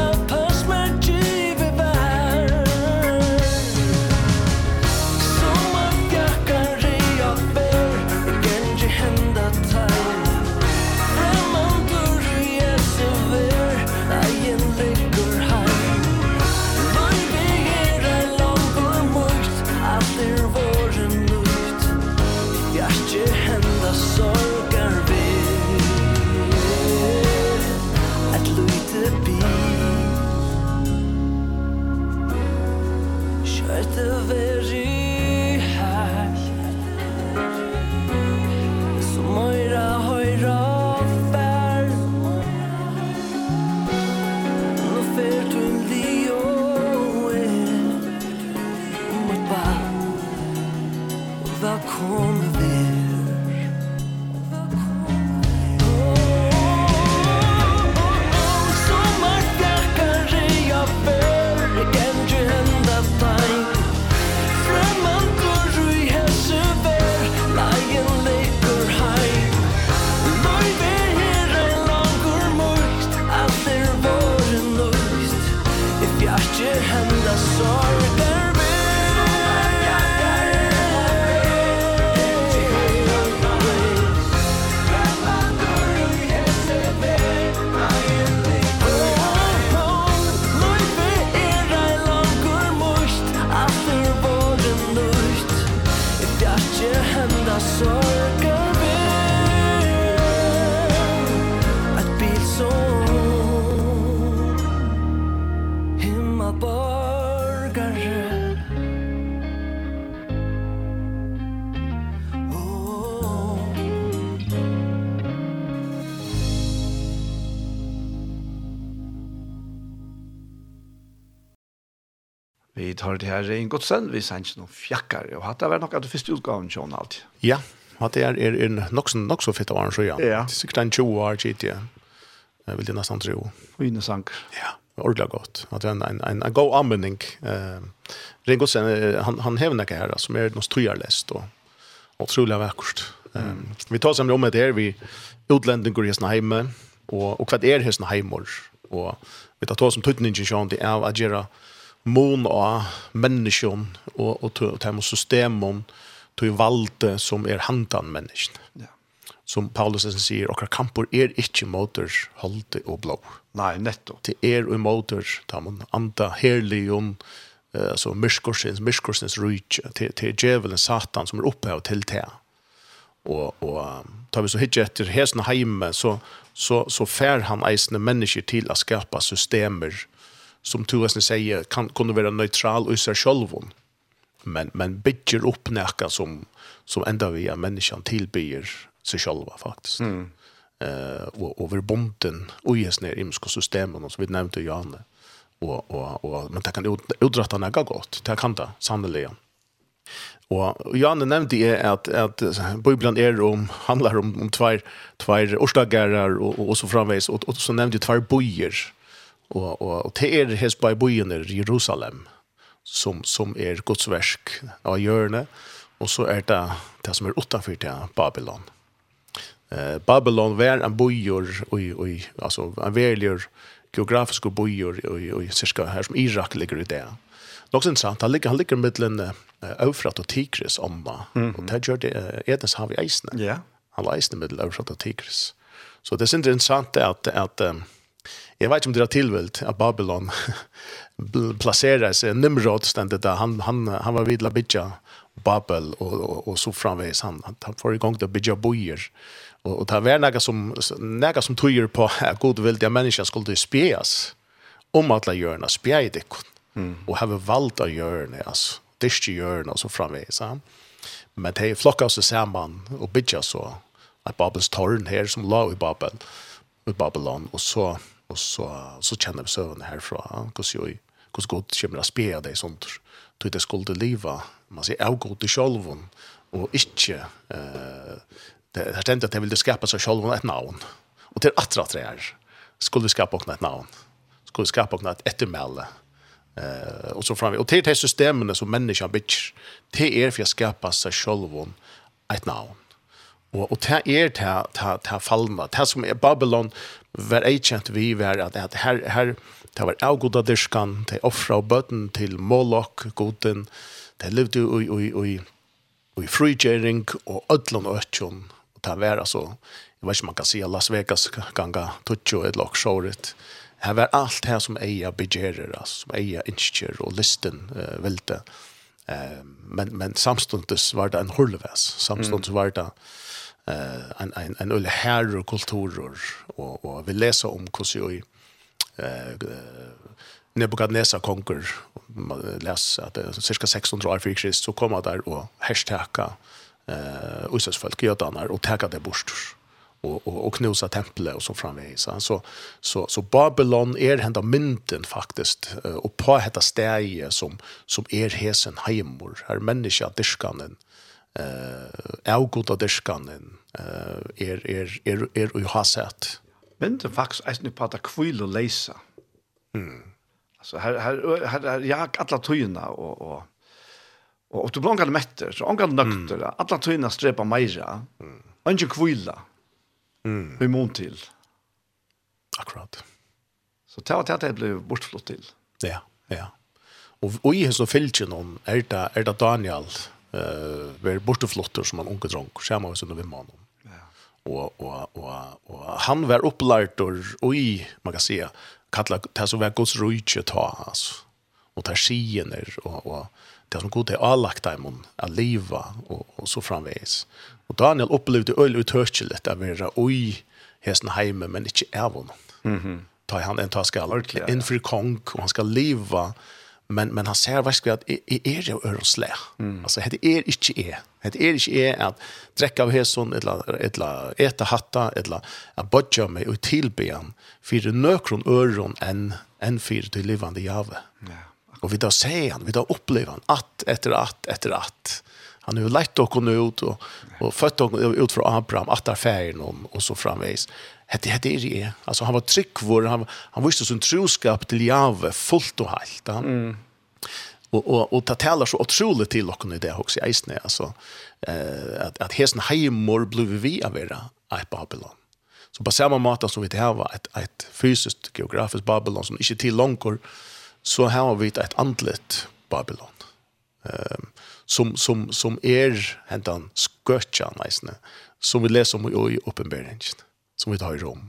her en godt sen, vi sender ikke noen fjakker, og hatt det vært nok at du første utgaven til henne alltid. Ja, hatt det er, er, er nok, så, nok så fitt av henne, så ja. Det er sikkert en 20 år tid, ja. Jeg vil det nesten tro. Fine sank. Ja, ordentlig godt. At det er en, en, en, en god anvending. Eh, Ringo Sen, han, han hever noe her, som er noe strøyerlest, og og utrolig vekkert. Mm. Um, vi tar sammen om det her, vi utlendinger i hesten hjemme, og, og hva er hesten hjemme, og vi tar ta som tøytningen til det er å gjøre mån av människan och och till hem systemen till valde som är er handan människan. Ja. Som Paulus sen säger och kampor är er inte motor hållte och blå. Nej, netto. Det är er och motor där man anta herligon eh så myskorsens myskorsens reach till till djävulen satan som är uppe och till te. Och och tar vi så hitje efter hesna heime så så så fär han eisne människor till att skapa systemer som tuasne säger kan kunde vara neutral i sig själv men men bygger upp näka som som ända vi är människan tillbyr sig själva faktiskt. Mm. Eh och över bonden och ges ner imska systemen och så vi nämnde Janne och och och men det kan udratta något gott. Det kan det sannolikt. Och Janne nämnde är att att Bibeln är om handlar om om två två orsaker och och så framväs och, och så nämnde ju två bojer Och och och det är hes by bojen i Jerusalem som som är Guds verk av hjørne, og så er det det som er utanför til Babylon. Eh Babylon var en bojor oi, oi, altså en väljer geografisk bojor oi, oi, cirka her som Irak ligger det. Något interessant, han ligger, han ligger mellan uh, Eufrat Tigris omma. Mm -hmm. gjør det gör det uh, Edens hav i eisene. Ja. Yeah. Han var eisene mellan Eufrat og Tigris. Så det är intressant at, at um, Jeg vet ikke om det er tilvilt at Babylon placerar sig Nimrod ständigt där han han han var vidla Labidja Babel och och, och så framvis han. Han får igång det bygga bojer och och ta vara några som några som tror på att god vilja människor skulle spjas om alla görna spjäj det mm. och ha valt att görna alltså det är ju görna så framvis han men det är flockas så samman och bygga så att Babels torn här som låg i Babel i Babylon. Och så Och så så känner vi sövn härifrån. Kus ju god gott kemra spela dig sånt. Du det skulle leva. Man ser av god i självon och inte eh det har tänkt att det vill skapa så självon ett namn. Och till attra träer skulle vi skapa också ett namn. Skulle vi skapa också ett eftermäle. Eh och så fram och till det systemen som människan bitch det är för att skapa sig självon ett namn. Og, og det er det, det, det fallende. Det som er Babylon var jeg kjent vi var at, at her, her det var avgoda dyrskan, det offra og bøtten til Moloch, goden, det levde jo i, i, i, i frigjering og ødlån og øtjon, og det var altså, jeg vet ikke om man kan si Las Vegas ganga tutsjo et lok sjåret, Her var alt her som eia begjerer, altså, som eia innskjer og listen uh, velte. Uh, men, men samstundes var det en hulves, samstundes var det uh, en, en, en ulle herre kulturer, og, og vi leser om hvordan vi eh, Nebukadnesa konger, man leser at det er cirka 600 år for Krist, så kommer der og hashtagga eh, Øysesfolk, jødaner, og tagga det bort og, og, og knusa tempelet og så framvis. Så, så, så Babylon er henda mynden faktisk, og på hetta steget som, som er hesen heimor, her menneska diskanen eh, avgoda diskanen eh, er, er, er, er, ju har sett men det faktisk er ikke på at det kvile og lese. Mm. Altså, her, her, her, her jag alla tøyene, og, og, og, og du blir omgang metter, så omgang nøkter, mm. alle tøyene streper meira, mm. og ikke kvile, mm. vi mån til. Akkurat. Så det var det jeg ble bortflott til. Ja, ja. Og, og i hans og fylgjen om, er det, er det Daniel, uh, var bortflotter som han unge dronk, skjer man hvis under vimmanen og, og, og, og han var opplært och i man kan si, kalla det som var Guds rujtje ta alltså och ta skiener, og, og det som Gud har avlagt dem att leva og, og så framveis. Og Daniel upplevde öl uthörchelet att vara oj hesten heime, men ikke av Mhm. Mm ta han en ta skall ordentligt inför kong och han ska leva men men han ser visst att är är det örnsle. Mm. Alltså det är inte är. Det är inte är att dräcka av hässon eller eller äta hatta eller att bodja mig och han för nökron öron en en för det levande jave. Ja. Och vi då ser han, vi då upplever han att efter att efter att han har lett och ut och och fött och ut från Abraham att där färgen och, så framvis hette hette er det. Alltså han var trick vår han han visste sin troskap till Jave fullt och helt. Han mm. och och och ta talar så otroligt till och kunde det också i isne alltså eh att att hesen hemor blev vi av era i Babylon. Så på samma måte som vi det här var ett ett fysiskt geografiskt Babylon som inte till långkor så har vi ett andligt Babylon. Ehm som som som är hentan skötjan nästan som vi läser om i uppenbarelsen som vi tar i rom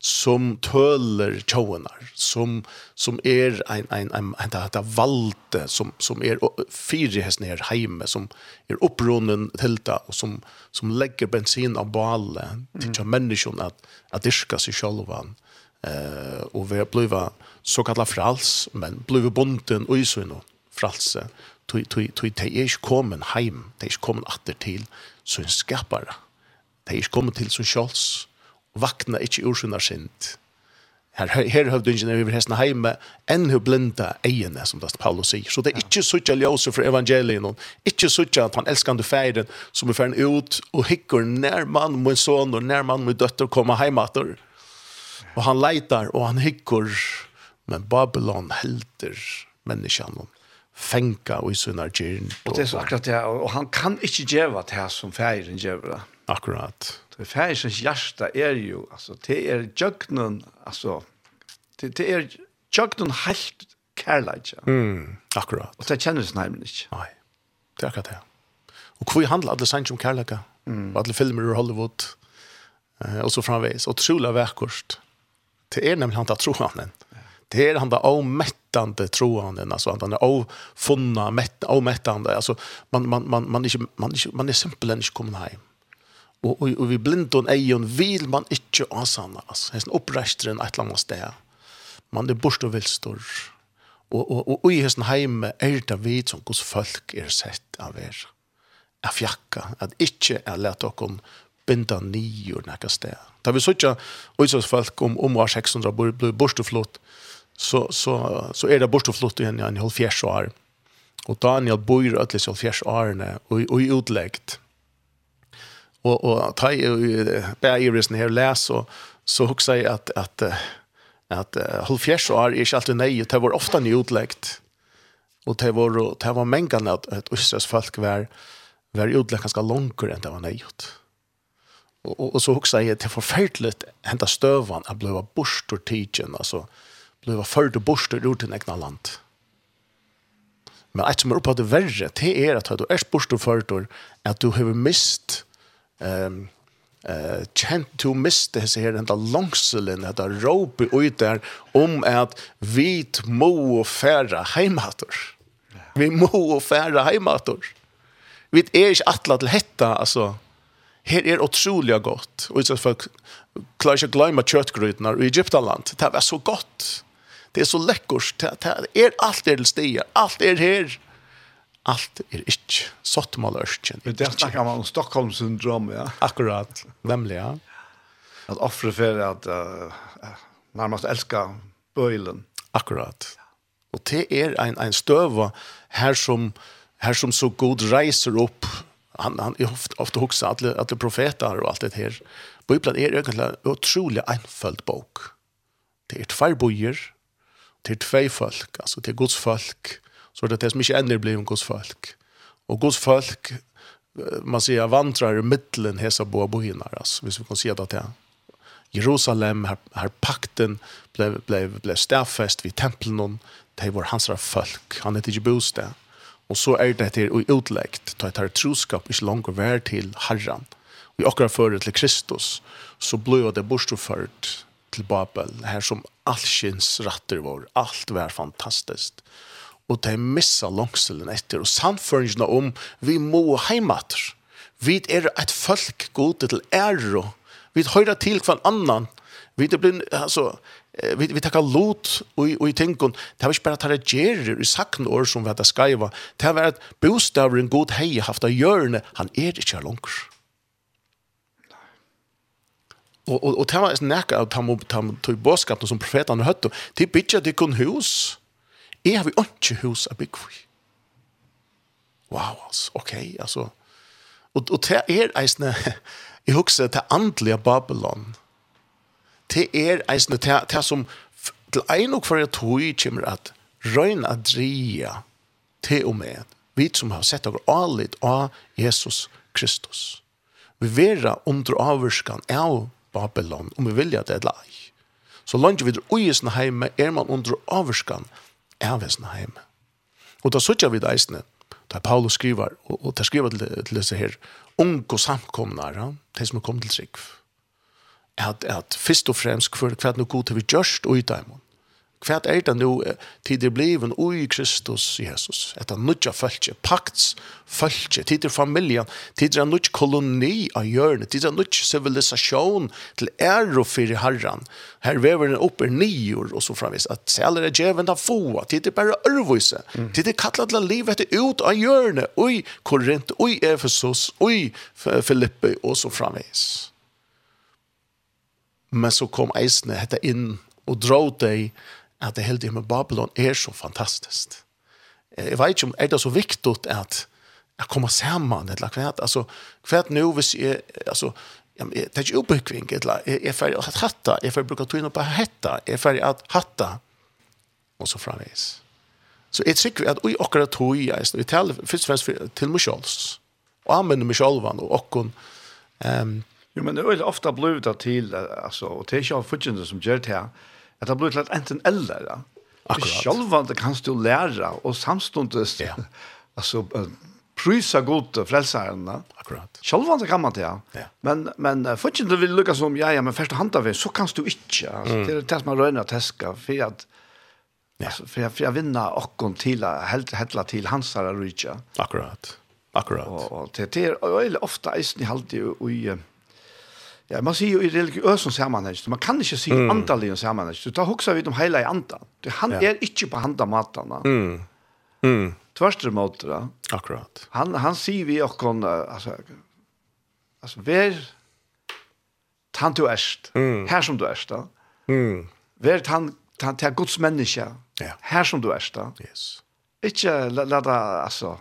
som tøler tjåenar, som, som er ein, ein, ein, en, en valde, som, som er fire hesten her heime, som er opprunnen til det, og som, som legger bensin av bale til mm. menneskjon at, at dyrka seg sjølvan, eh, og vi har bliva såkalla frals, men bliva bonden og isyno fralse, tog, de er ikke kommet heim, de er ikke kommet atter til sin skapare, de er ikke kommet til sin sjølvs, vakna ikkje ur sinna sint. Her, her høvde ingen over hestene heime, enn hun blinda eiene, som det Paulus sier. Så det er ikkje suttja ljøse fra evangelien, ikkje suttja at han elskande feiren, som er ferden ut, og hikker nær mann min son, og nær mann min døtter kommer heimater. Og han leitar, og han hikker, men Babylon helter menneskene fenka og i sunnar gyrn. Og det er så akkurat det, og han kan ikkje gjeva det her som feiren gjeva. Akkurat för färsens hjärta er ju alltså det är jöknen alltså det det är jöknen helt kärlek. Mm, akkurat. Och det känns nämligen inte. Nej. Det är akkurat det. Och hur handlar det sen om kärlek? Mm. Alla filmer ur Hollywood eh och så framvis och troliga verkost. Det är nämligen han att tro han. Det är han där omättande troanden alltså han är ofunna mätt omättande alltså man man man man är man är man är simpelt inte kommen hem och och, och vi blindon ejon vill man inte asanna alltså hästen upprästren ett eller annat ställe man är borst och vilstor och och och, och i hästen hemme är det vi som hos folk är sett av er att fjacka att inte är lätt och om binda nior näka ställe där vi såg och så folk om om var 600 blir borst och flott så så så er det borst och flott igen i en halv fjärs år och Daniel bor i ötlis halv fjärs årene och och utläggt och och ta ju bägerisen här läs och så huxar jag att att att halvfjärs år är inte alltid nej det var ofta nyutlegt och det var det var mängden att att östas folk var var utlegt ganska långt än det var nejt och och så huxar jag till förfärligt hända stövan att blöva borstor tigen alltså blöva förd och borstor ur till egna land. Men ett som er oppe av det verre, det er at du er spørst og førtor, at du har mist ehm eh kjent to miste hese her enda langselen at rope ut der om at vit mo og færa heimator. Vi må og færa heimator. Vi er ikke atla til hetta, altså. Her er utrolig godt. Og så folk klarer ikke å glemme kjøttgrytene i Egyptaland. Det er så godt. Det er så lekkert. Det er alt er til stier. Alt er her. Allt er ikke sottmålørkjen. Det er snakker man om Stockholm-syndrom, ja. Akkurat, nemlig, ja. At offre for at uh, nærmest elsker bøylen. Akkurat. Og det er en, en støve her som, her som så god reiser opp han han är ofta ofta också att att profeter och allt det här. Bibeln är egentligen otroligt enfald bok. Det är två bojer. det är två folk, alltså det är Guds folk Så det är det som inte ännu blir om Guds folk. Och Guds folk, man säger, vantrar i mittlen hesa boa bohinar, alltså, hvis vi kan se det till. Jerusalem, här, här pakten blev, blev, blev stäffest vid templen, det var hans folk, han heter inte bostad. Og så er det her utleggt, da det er troskap ikke langt å være til Herren. Vi akkurat fører til Kristus, så ble det bortført til Babel, her som allskins ratter var, alt var fantastisk og de missa langselen etter, og samføringene om vi må heimater. Vi er et folk gode til ære, vi høyrer til hver annan, vi er blitt, altså, vi, vi takkar lot og, og i tingun, det var ikke bare at det gjerer i sakne år som vi hadde skaiva, det var at bostavren god hei haft av hjørne, han er ikke her langer. Og, og, og det var nekka ta tam, ta tam, tam, som profetan høttu, de bitcha de kun hus, Jeg har vi ikke hus av bygg for. Wow, altså, ok, altså. Og, og det er eisne, jeg husker til andelige Babylon. Det er eisne, det, det som til en og hver tog kommer at røyne at dria til og med vi som har sett over alit av Jesus Kristus. Vi vera under avvurskan av Babylon, om vi vilja det eller ei. Så langt vi er uisen heime, er man under avvurskan av Ervesen heim. Og da sutja vi deisne, da Paulus skriver, og, og da skriver til, til disse her, unge samkomnar, ja, de som er kommet til Sikv, at, at først og fremst hver, hver noe god har vi gjørst og i daimen. Kvært er det nu tid det bliven ui Kristus Jesus. etter nødja følge, pakts følge, tid det familjan, tid det nudja koloni av hjørnet, tid det nudja civilisasjon til æro fyrir herran. Her vever den opp er nior og så framvis at sæler er djeven av foa, tid det bare ørvise, tid det kattlet til livet etter ut av hjørnet, ui Korint, ui Efesus, ui Filippi og så framvis. Men så kom eisene hette inn og drog deg at det heldige med Babylon er så fantastiskt. Jeg vet ikke om er det så viktig at jeg kommer sammen eller kvært. Altså, kvært nå hvis jeg, altså, jag det är ikke oppbygging, eller jeg er ferdig att hatta jeg er ferdig å bruke tuna på hetta jeg er ferdig att hatta og så framåt. Så jeg tror at vi akkurat tog och att oj är så till först til meg selv, og anvender meg selv, og och Um, Jo, men det er ofte blevet til, altså, og det er ikke av fudgjene som gjør det her, At det blir til at enten eller. Ja. Akkurat. Sjølvande kan du lære, og samståndes, ja. altså, prysa godt og frelseren. Akkurat. Sjølvande kan man det, ja. ja. Men, men for ikke du vil lukke som, ja, ja, men først hand av så kan du ikke. Altså, mm. Det er det som er røyne og teska, for at, ja. altså, for jeg, for jeg vinner åkken til, helt, helt til hans her og Akkurat. Akkurat. Og, og det, det er ofte eisen i halte i, i, i Ja, man sier jo i religiøse sammenheng, man kan ikke si mm. andalige sammenheng. Du tar hoksa vidt om hele i andan. Han ja. er ikke på handa matene. Mm. Mm. Tvørst måte, da. Akkurat. Han, han sier vi okkon, altså, altså, vær tan du erst, mm. her som du erst, da. Mm. Vær tan, tan til Guds menneske, ja. her som du erst, da. Yes. Ikke la, la da, altså,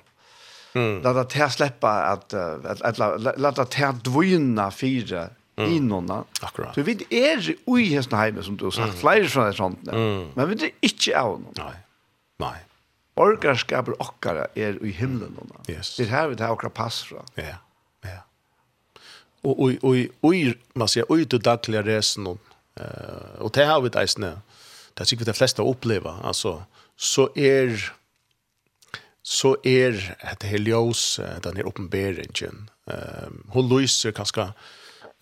mm. la da til släppa at, at, at la, la, la da til dvina fire, mm. i nåna. Akkurat. Så vi är ui hesten heime, som du har sagt, mm. fra det sånt. Mm. Men vi er ikke av noen. Nei. Nei. Orkarskapen okkara er i himmelen noen. Yes. Det er her vi tar okkara pass fra. Ja, ja. Og och och och man säger oj till dagliga resen och eh og det har vi deisne. Det er sikkert de flesta uppleva. Altså, så er så er det her helios den her oppenberingen. Ehm hun lyser kanskje,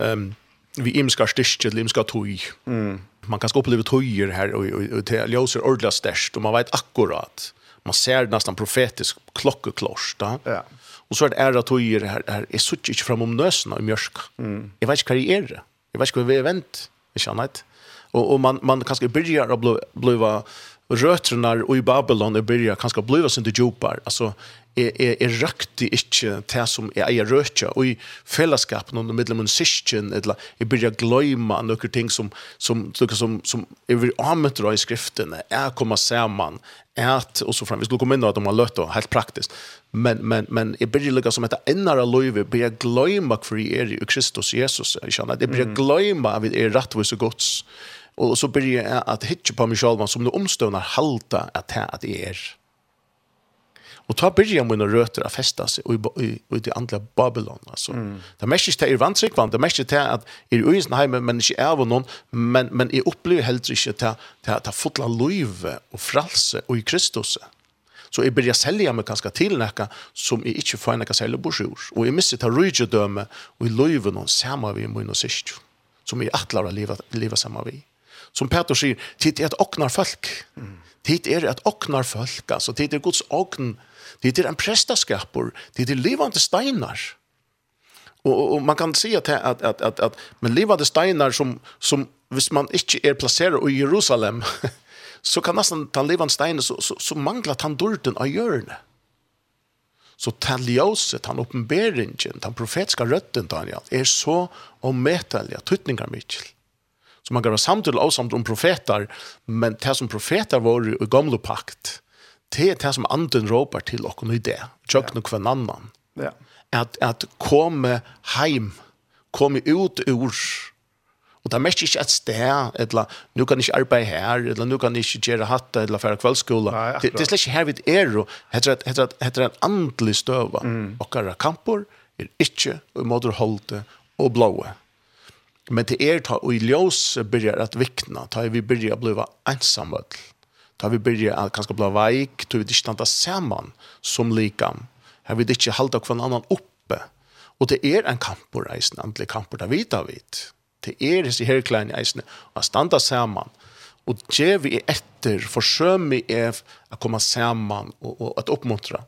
um, vi imska styrke til imska tøy. Mm. Man kan oppleve tøyer her, og, og, og det ljøser ordentlig størst, og man vet akkurat. Man ser nesten profetisk klokkeklors, da. Ja. Og så er det æra tøyer her, her jeg sitter ikke fram om nøsene i mjørska. Mm. Jeg vet ikke hva jeg er. Jeg vet ikke hva vi er vent. ikke annet. Og, og man, man kanskje begynner å bli, bli, bli och rötterna och i Babylon i början kanske blev sin inte djupar. Alltså är är är rakt inte det som är eier rötter och i fällskapen under en syskon eller i börjar glömma några ting som som som som är vi använder i skriften är komma samman ät och så fram. Vi skulle komma in att de har lött och helt praktiskt. Men men men i börjar lika som heter ennara be börjar glömma för er i Kristus Jesus. Jag känner det börjar glömma vid er rättvis och gods Og så börjar jeg at hitje på meg selv som det omstående halta at det at det är. Ta börjar mina rötter att festa seg i, i i det andre Babylon Altså. Mm. Det mest är er vantrikvant, det mest är att i uisen heime, men ikke er av noen, men men i upplever helt inte til att att fotla løyve og fralse og i Kristus. Så jeg börjar sälja mig ganske til näka som jeg ikke får näka sälja på sjur. Och jag missar ta rydgedöme i løyve noen samme vi i mina syster som jeg attlar å leva, leva samme vi. Mm som Peter sier, tid er et åknar folk. Tid er et åknar folk, altså tid er Guds åkn, tid er en prestaskapor, tid er livande steinar. Og, og man kan si at, at, at, at, at men livande steinar som, som hvis man ikke er plasseret i Jerusalem, så kan nesten ta livande steinar så, så, så mangler han dørten av hjørnet. Så tan ljøset, tan oppenberingen, tan profetiska røtten, Daniel, er så omedelig, tøtninger mye Så man kan være samtidigt och samtidigt om profeter, men det som profeter var i gamle pakt, det er det som anden råper til och i det. Tjökna ja. kvann annan. Ja. At, at komme heim, komme ut ur Og det er mest ikke et sted, eller nu kan jeg ikke arbeide her, eller nu kan jeg ikke gjøre hatt, eller fære kveldsskola. Det, det er slett ikke her vi er, og heter en andelig støve. Mm. Og kampor er ikke i måte holde og blåa. Men det er ta og i ljøs byrjar at vikna, ta vi byrjar å bli ensamhet, ta vi byrjar at kanskje bli veik, ta vi ikke standa saman som likam, her vi ikke halda kvann annan oppe. Og det er en kampor eisen, antlig kampor, det vita vit. Det er disse herklein eisen, å standa saman, og det vi er etter, forsømi er å komme saman og, og at oppmuntra.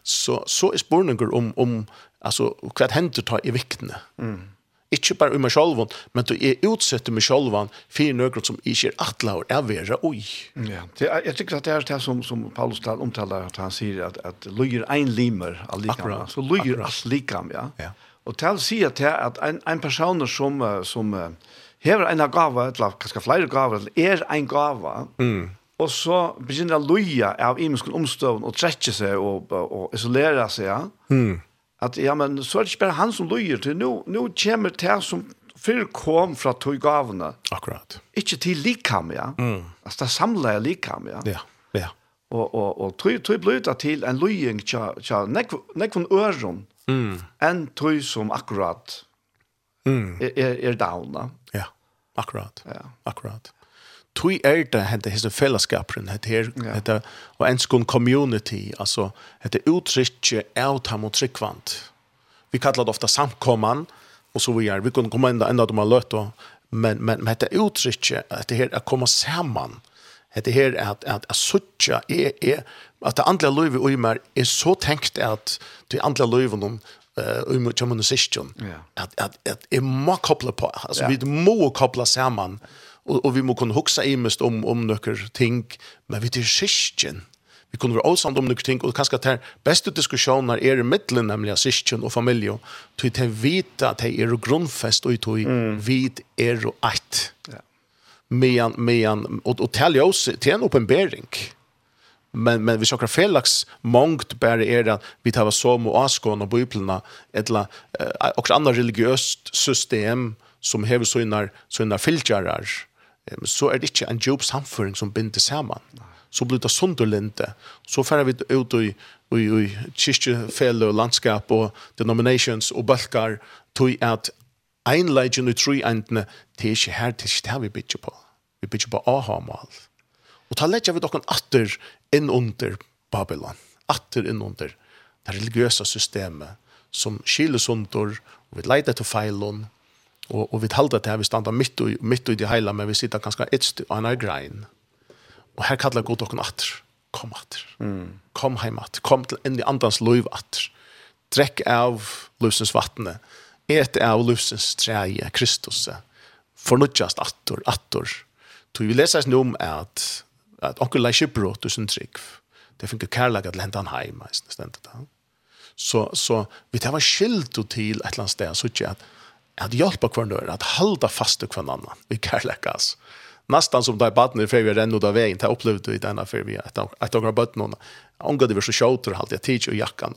Så, så er spurninger om, om altså, hva hender ta i viktene. Mm Ikke bare i meg selv, men du er utsett i meg selv for noe som ikke er atler og er være oi. Ja, det er, jeg tykker at det er det som, som Paulus tal, omtaler, at han sier at, at løyer en limer av likam, så løyer alt likam, ja. ja. Og til å si at, at en, en person som, som uh, hever en gave, eller kanskje flere gaver, eller er en gave, mm. og så begynner å løye av imenskene omstøvn og trekke seg og, og, og isolere seg, ja. Mm At ja, men så er det ikke bare han som løyer til. Nå, nå kommer det som før kom fra tog gavene. Akkurat. Ikke til likam, ja. Mm. Altså, det samler jeg likam, ja. Ja, ja. Og, og, og tog, tog ble det til en løying til nekvun øren mm. enn tog som akkurat mm. er, er, er downa. Ja, akkurat. Ja. Akkurat tui er det hente hese fellesskapen, hette her, ja. hette, og en skon community, altså, hette uttrykje av tam og tryggvant. Vi kallar det ofta samkomman, og så vi er, vi kunne komme enda enda de har løtt, men, men, men hette uttrykje, hette her, er komme saman, hette her, at, at, at suttja, er, er, at det andre løyve ui mer, er så tenkt at det andre løyve noen, eh um kommunikation. Att att at är må koppla på. Alltså vi må koppla samman og, og vi må kunne hoksa i mest om, om några ting, men vi til kyrkjen, vi kunne være åsamt om några ting, og kanskje at her beste diskusjoner er i middelen, nemlig av syskjen og familie, til til vita at det er grunnfest, og til mm. vid er og eit. Ja. Medan, medan, och, och til oss, till en oppenbering. Men, men vi akkurat felax mångt bare er att vi tar som och askon och bøyplene, eller uh, akkurat annet system som hever sånne, sånne fylkjærer, så er det ikke en jobb samføring som binder sammen. Så blir det sunderlinde. Så færre vi ut i, i, i kyrkjefelle og landskap og denominations og bølgar tog at ein leidjen i tre endene, til ikke her, til ikke det vi bygger på. Vi bygger på aha-mal. Og ta leidja vi dokken atter inn under Babylon. Atter inn under det religiøse systemet som skiles under, og vi leidja til feilene Og, og vi talte til at vi standa midt, og, midt i det hele, men vi sitter ganske etst og en grein. Og her kallar god okken atter. Kom atter. Mm. Kom heim atter. Kom til enn i andans loiv atter. Drekk av løsens vattnet. Et av løsens treie, Kristus. Fornudjast atter, atter. Så vi leser nå om at at onkel lei skipbrot tusen trygg. Det finner kærlaget til hentan heim, nesten stendet. Så, så vi tar var skilt til et eller annet sted, så ikke at at hjelpa hverandre, at halda fast til annan, vi kærlekas. Nästan som där i för vi renner ut av vägen, det upplevde vi denna för vi att att några badne. Angår det var så shouter halt jag tid och jackan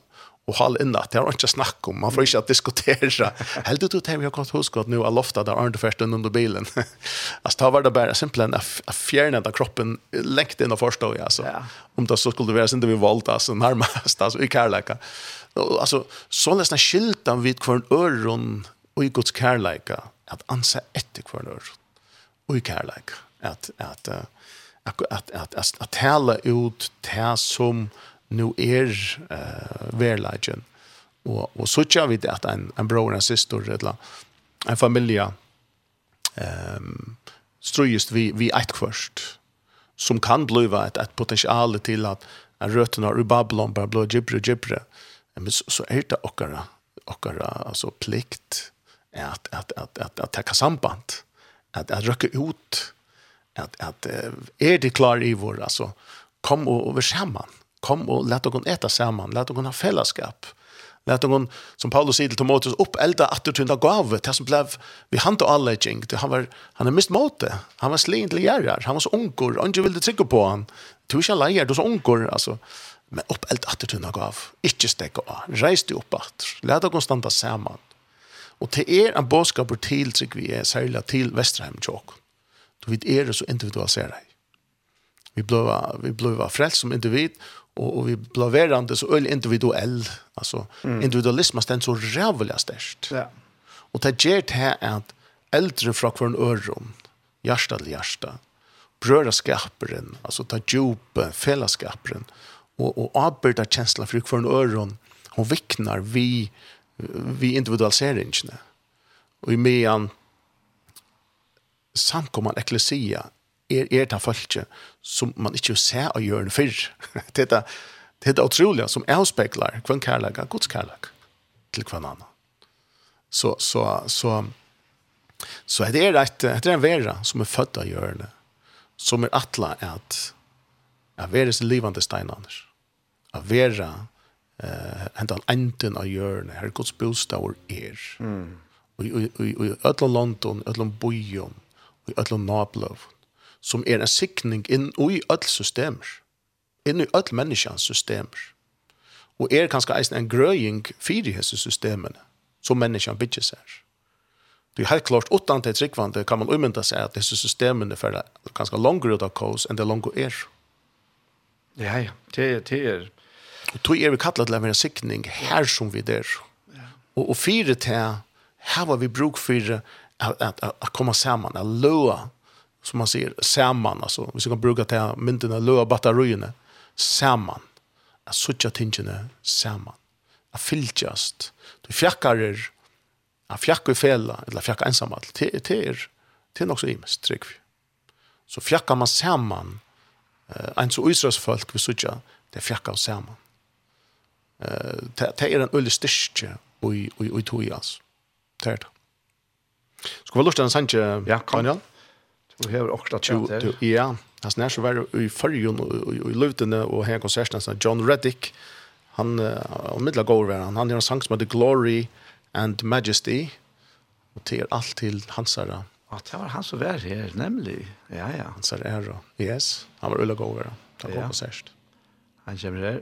och hall inne att det har inte snack om man får inte att diskutera. Helt ut att vi har kommit hos att nu har loftat där under första under bilen alltså ta var det bara simpelt att fjärna den kroppen läkt in och förstå jag alltså om det så skulle det vara inte vi valt alltså närmast alltså i kärleka alltså så nästan skiltan vid kvar öron og i Guds kærleika at ansa etter kvar nør og i kærleika at at at at at at, at tala ut det som nu er uh, verleidjen og, og så tja vi det at en, en bror, en syster eller en familie um, strøyest vi, vi eit kvørst som kan bliva et, et potensial til at røtene av Babylon bare blå gibbre gibbre men så, så er det okkara okkara altså plikt att att att att att ta samband. Att att rycka ut. Att att är er det klar i vår alltså kom och over sammen kom och låt oss äta sammen låt oss ha fellesskap låt oss som Paulus sier till Timotheus upp elda att du inte det som blev vi han då alla jing han var han er mist mot han var slint lärare han var så onkor och inte ville trykke på han du ska leier du så onkor alltså men upp elda att du inte gav av reis du opp at låt oss stanna sammen Og til er en bådskaper til, trygg vi er særlig til Vesterheim tjåk. Du vet, er det så individualiserer jeg. Vi ble, vi ble frelst som individ, og, og vi ble verande så øyelig individuell. Altså, mm. individualismen stendt så rævlig størst. Ja. Og det gjør det at eldre fra hver øron, hjärsta til hjärsta, brødraskaperen, altså ta djupe, fellesskaperen, og, og avbyrda kjensla for hver øron, hun viknar vi, vi individualiseringene. Og i mean, samkomman eklesia er, er ta folket som man ikke ser å gjøre før. det er det, er utrolig som avspekler hvem kærlighet, Guds kærlighet til hvem annen. Så, så, så, så det er et, det er en vera som er født av hjørne, som er atla at at være sin livande stein. At være eh hentan enden av hjørnet her Guds bostad er. Mm. Og og i öllum London, öllum bojum, og öllum Nablov som er en sikning inn i öll systemer. Inn i öll menneskans systemer. Og er kanskje eisen en grøying fyrir hese systemene som menneskan bytjer seg. Det er helt klart, utan til tryggvande kan man umynda seg at disse systemene for kanskje langere ut av kås enn det langere er. Ja, ja, det er, det er, Og tog er vi kattlet til å være sikning her som vi der. Og, og fire til, her var vi bruk for at, at, komma samman, at løa, som man sier, sammen, altså, hvis vi kan bruke til myndene, løa batteriene, sammen, at suttja tingene sammen, at fylltjast. du fjakkarer, at fjakkar fela, eller fjakkar ensamall, det er, det er, det er nok så imest, trygg vi. Så fjakkar man sammen, eh, en så Israels folk, vi suttja, det fjakkar sammen det er en øyelig styrke i tog i oss. Det er det. Skal vi lukke den sanje, Daniel? Du hever akkurat det her. Ja, han snær så var i fyrjun og i løvdene og her konserten, John Reddick, han og middel går over han, han er en sang som heter Glory and Majesty, og til alt til hans herre. Ja, det var han som var her, nemlig. Ja, ja. Hans herre, yes. Han var ulla går over han, han kom på sørst. Han kommer her.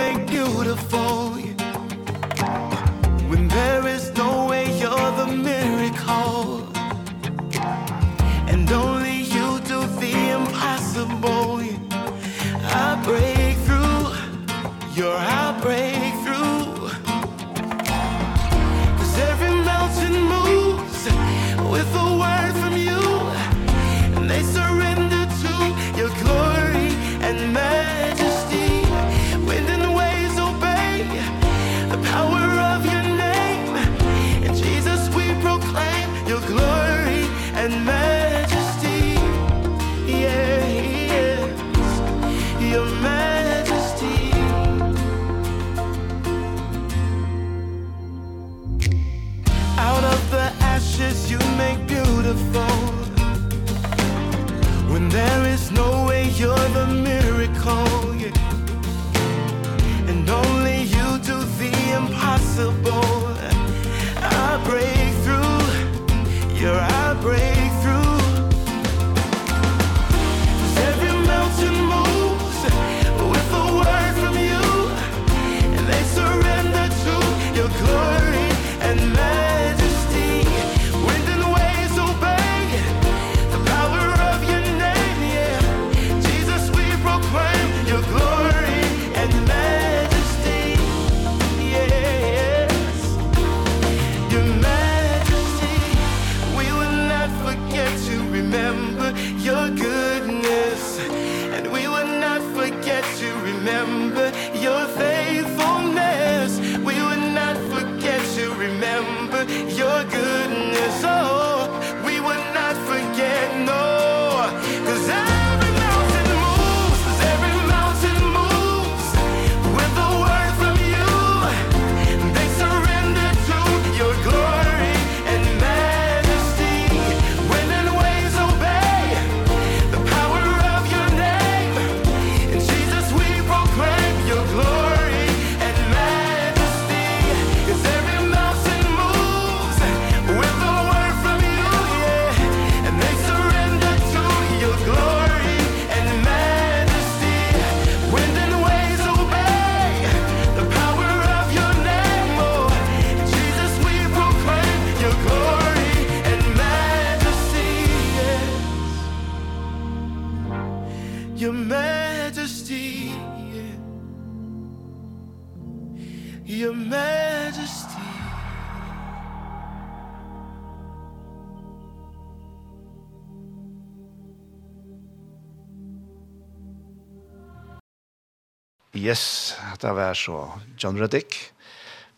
make beautiful. så John Reddick.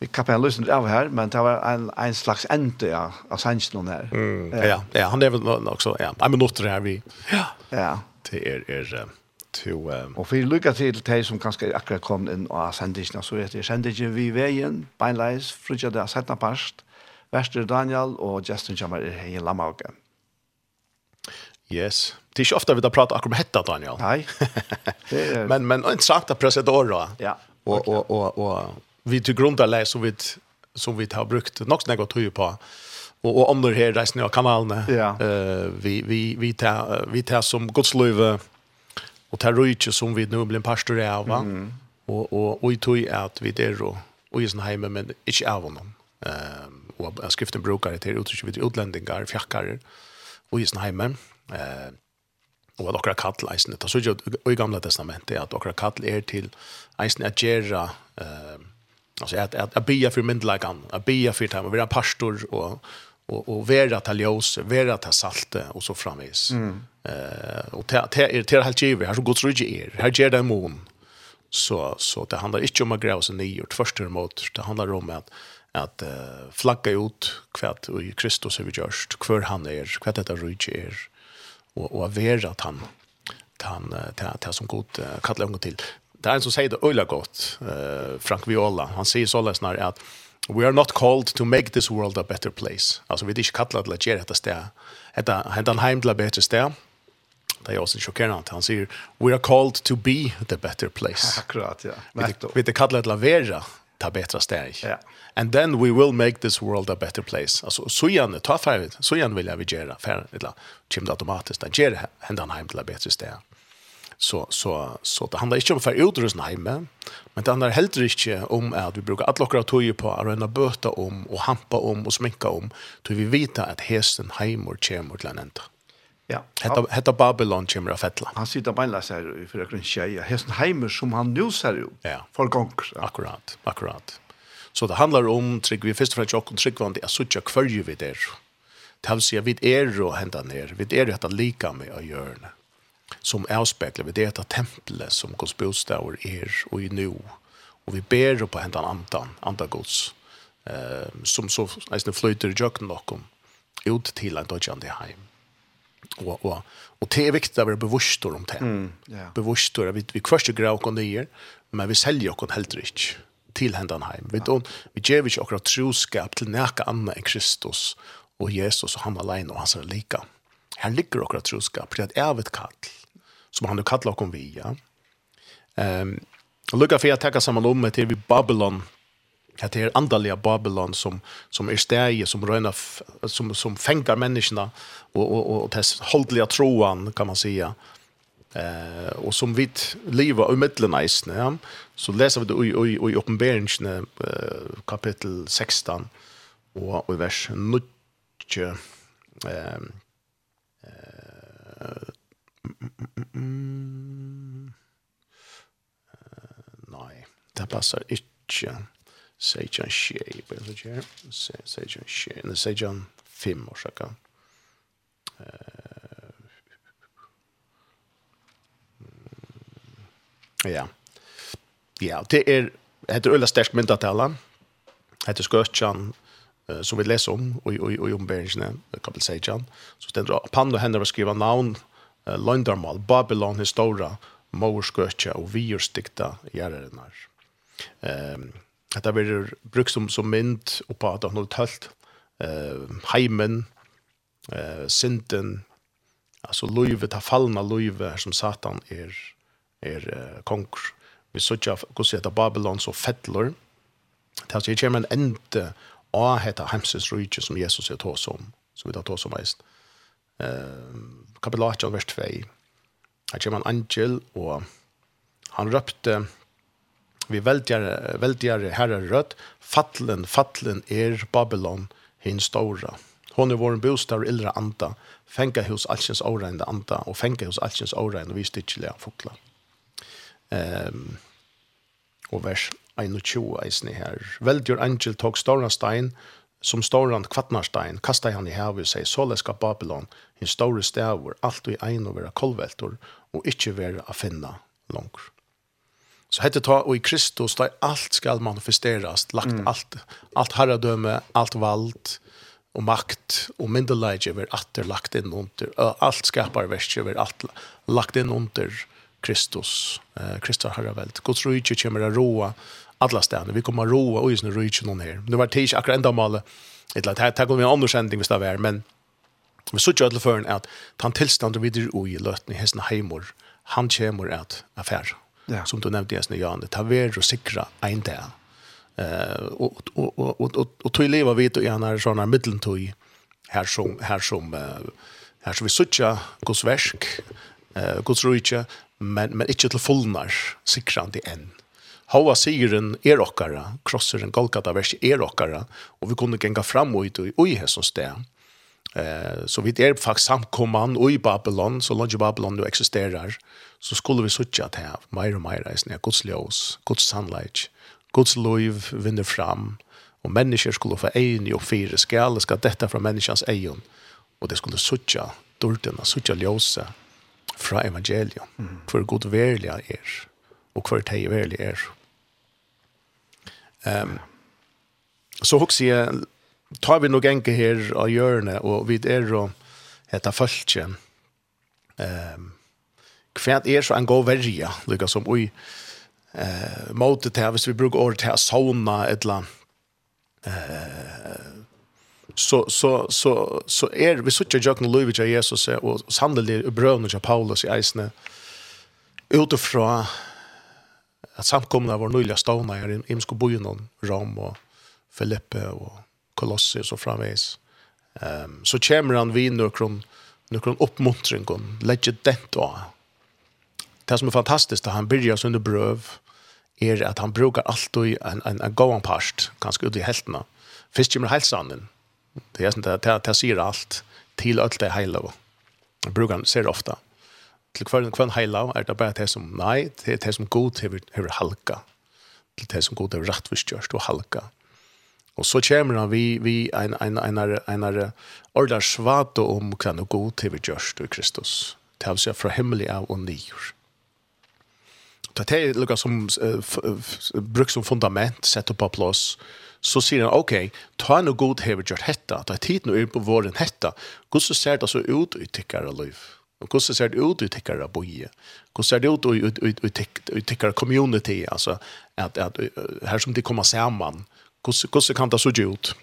Vi kappar en løsning av her, men det var en, en slags ende ja, av sannsjonen her. Mm, ja, ja, han er vel også, ja, jeg minutter her vi, ja, ja. det er, er to... Um... Og for lykke til de som kanskje akkurat kom inn av sendingen, så heter sendingen vi veien, beinleis, frutja det av 17. parst, Vester Daniel og Justin Jammer er i Lamauke. Yes. Det er ikke ofte vi har pratet akkurat om hetta, Daniel. Nei. Det er... men, men interessant å prøve seg Ja. Och och och och vi till grundar läs som vi som vi har brukt något har tog på. Och och andra här resten av kanalerna ja. eh vi vi vi tar vi tar som Guds löve och tar rike som vi nu blir pastor av va? Mm. och och och i tog att vi det då och i sån hemma men inte av honom ehm och skriften brukar det till utrikes vid utlänningar fjackar och i sån hemma eh Og at okra kall eisne, det er så ikke i gamla testamentet, at okra kall er til eisen at gjerra, eh, altså at, at, at bia for myndelagan, at bia for dem, og være pastor, og, og, og være til ljøs, være til salte, og så framvis. Mm. Eh, og til, til, er helt giver, her så gods rydde er, her gjør det mån. Så, så det handlar ikke om å greve seg nye, og først og mot, det handlar om at at uh, flagga ut kvært i Kristus er vi gjørst, hver han er, hva dette rydde er, och och vera att han han ta ta som god kallar hon till. Det er en som säger det øyla gott uh, Frank Viola. Han säger så läs när att we are not called to make this world a better place. Alltså vi är inte kallade till att göra detta ställe. Detta hända heim till bättre ställe. Det är också chockerande. Han säger, we are called to be the better place. Akkurat, ja. Vi är kallade till att vara ta bättre steg. Ja. And then we will make this world a better place. Alltså så gärna ta färd, så gärna vill jag vi göra färd eller chim automatiskt den ger händan hem till ett bättre steg. Så så så det handlar inte om för utrus nej men men det handlar helt rätt om att vi brukar att locka tog på att röna böta om och hampa om och sminka om då vi vet att hästen hemor kemor till en ända. Ja. Hetta hetta Babylon kemur af fettla. Han sitter bara läs här för att kunna tjeja. Hesten heimer som han nu ser ut. Ja. För gång. Akkurat. Akkurat. Så det handlar om trygg vi först för att jag och trygg vant att söka kvölje vid det. Tavs jag vid er och hända ner. Vid er att lika med att görna. Som avspeglar vid det att templet som Guds bostad är er och i nu. Och vi ber på händan antan, anta Guds. Eh, som så nästan flyter i jöken bakom ut till en dödjande heim och och och det är viktigt att vara bevisst om det. Mm, ja. Bevisst att vi vi kvarstår grå och ner, men vi säljer och helt rich till händan hem. Vi då vi ger vi också troskap till näka andra än Kristus och Jesus och han alene och hans lika. Han ligger också troskap för att är kall som han har kom vi. via. Ehm um, och lucka för att ta samman om med till Babylon att det är andaliga Babylon som som är stäje som röna som som fänger människorna och och och dess hållliga troan kan man säga. Eh och som vid lever i mitten isen ja. Så läser vi det i i i Uppenbarelsen kapitel 16 och och vers 9 ehm eh nej det passar inte Sejan Shea, på en sånn här. Sejan Shea, nej, Sejan 5 år sakka. Ja. Ja, det er, heter Ulla Stersk myndatala, heter Skøtjan, som vi leser om, og i omberingsene, kapel Sejan, så stender Pando henne å skriva navn, Løndarmal, Babylon, Historia, Mårskøtja og Virstikta gjerrenar. Ehm, at det blir brukt som, som mynd oppa at han har tølt eh, heimen, uh, synden, altså løyve, ta fallna løyve som Satan er, er uh, konger. Vi sørger hvordan heter Babylon så fettler. Det er kommer en ende av hette hemses rydde som Jesus er tås om, som vi tar tås om veist. Uh, kapitel 8, vers 2. Her kommer en angel, og han røpte vi veldigare, veldigare herre rødt, fattelen, fattelen er Babylon, hin stora. Hon er vår bostad og illra anda, fenga hos allsins åreinde anda, og fenga hos allsins åreinde vi styrkjelige fokla. Um, og vers 21 eisne her. Velgjør angel tog stora stein, som storan kvattnarstein, kasta han i havet sier, såle skal Babylon, hin store stavur, alt vi ein og vera kolveltor, og ikkje vera a finna langer. Så hette ta og i Kristus där allt skal manifesteras, lagt mm. allt allt herradöme, allt vald och makt och myndighet över att lagt inn under allt skapar värst över allt lagt inn under Kristus. Eh Kristus herreveld. Guds rike kommer å roa alla städer. Vi kommer å roa og just nu noen her. här. Var tids akkurat enda male, et Det annet, her kommer vi en annan hvis visst där men vi så ju alla förn att han tilstander videre ui i løtten i hesten hemor. Han kommer at affär ja. som du nevnte i Jan, ta vær og sikra ein dag. Eh og, og, og, og, og, og tog leva og gjerne sånn her mittentoj her som her som her som vi sutja Guds versk, eh Guds rike men men inte til fullnar sikrande enn. Hava sigeren er okkara, krosseren Golgata vers er okkara, og vi kunne genga fram og ut og i hessons sted. Eh, så vi er faktisk samkomman og i Babylon, så langt Babylon då existerar så skulle vi sutja at her, meir og meir eisne, Guds ljós, Guds sannleik, Guds liv vinner fram, og mennesker skulle få en og fire skal, skal dette fra menneskans egn, og det skulle sutja dordena, sutja ljósa fra evangelium mm. för god verliga er, og för teg verliga er. Um, så hokser jeg tar vi nog enke her av hjørne, og vi er og etter følge. Um, hva er så en god verja, lykka som ui eh, måte til, hvis vi bruker året til å sauna et eller annet, eh, så, så, så, så er vi suttje jøkken kan løyvet av Jesus og sannelig brøvene av Paulus i eisene utifra at samkomna var nøyla stavna her i Imsko Bojenon, Rom og Filippe og kolossi og så framvis. Um, så kommer han vid noen, noen oppmuntring, legger dent av. Det som er fantastisk, da han byrjar sånne brøv, er at han brukar alltid en, en, en gåan parst, kanskje ut i heltene. Først kommer helsanen. Det er sånn, det, det, det sier alt til alt det heila. Han brukar han ser ofta. Til hver, hver heila er det bare det som, nei, det er det som god hever, hever halka. Til det som god hever rettvisgjørst og halka. Och så kommer han vi vi en en en en en ordar svart om kan och god till vi görs Kristus. Det har sig från himmelig av och nyr. Det er lukar som bruk som fundament sett upp på plats. Så sier han okej, ta en god till vi gjort hetta. Ta tid nu på våren hetta. Hvordan ser det så ut i tyckare liv. Och ser det ut i tyckare boje? Hvordan ser det ut i tyckare community? Alltså att, att här som det kommer samman Hvordan kan det så ut?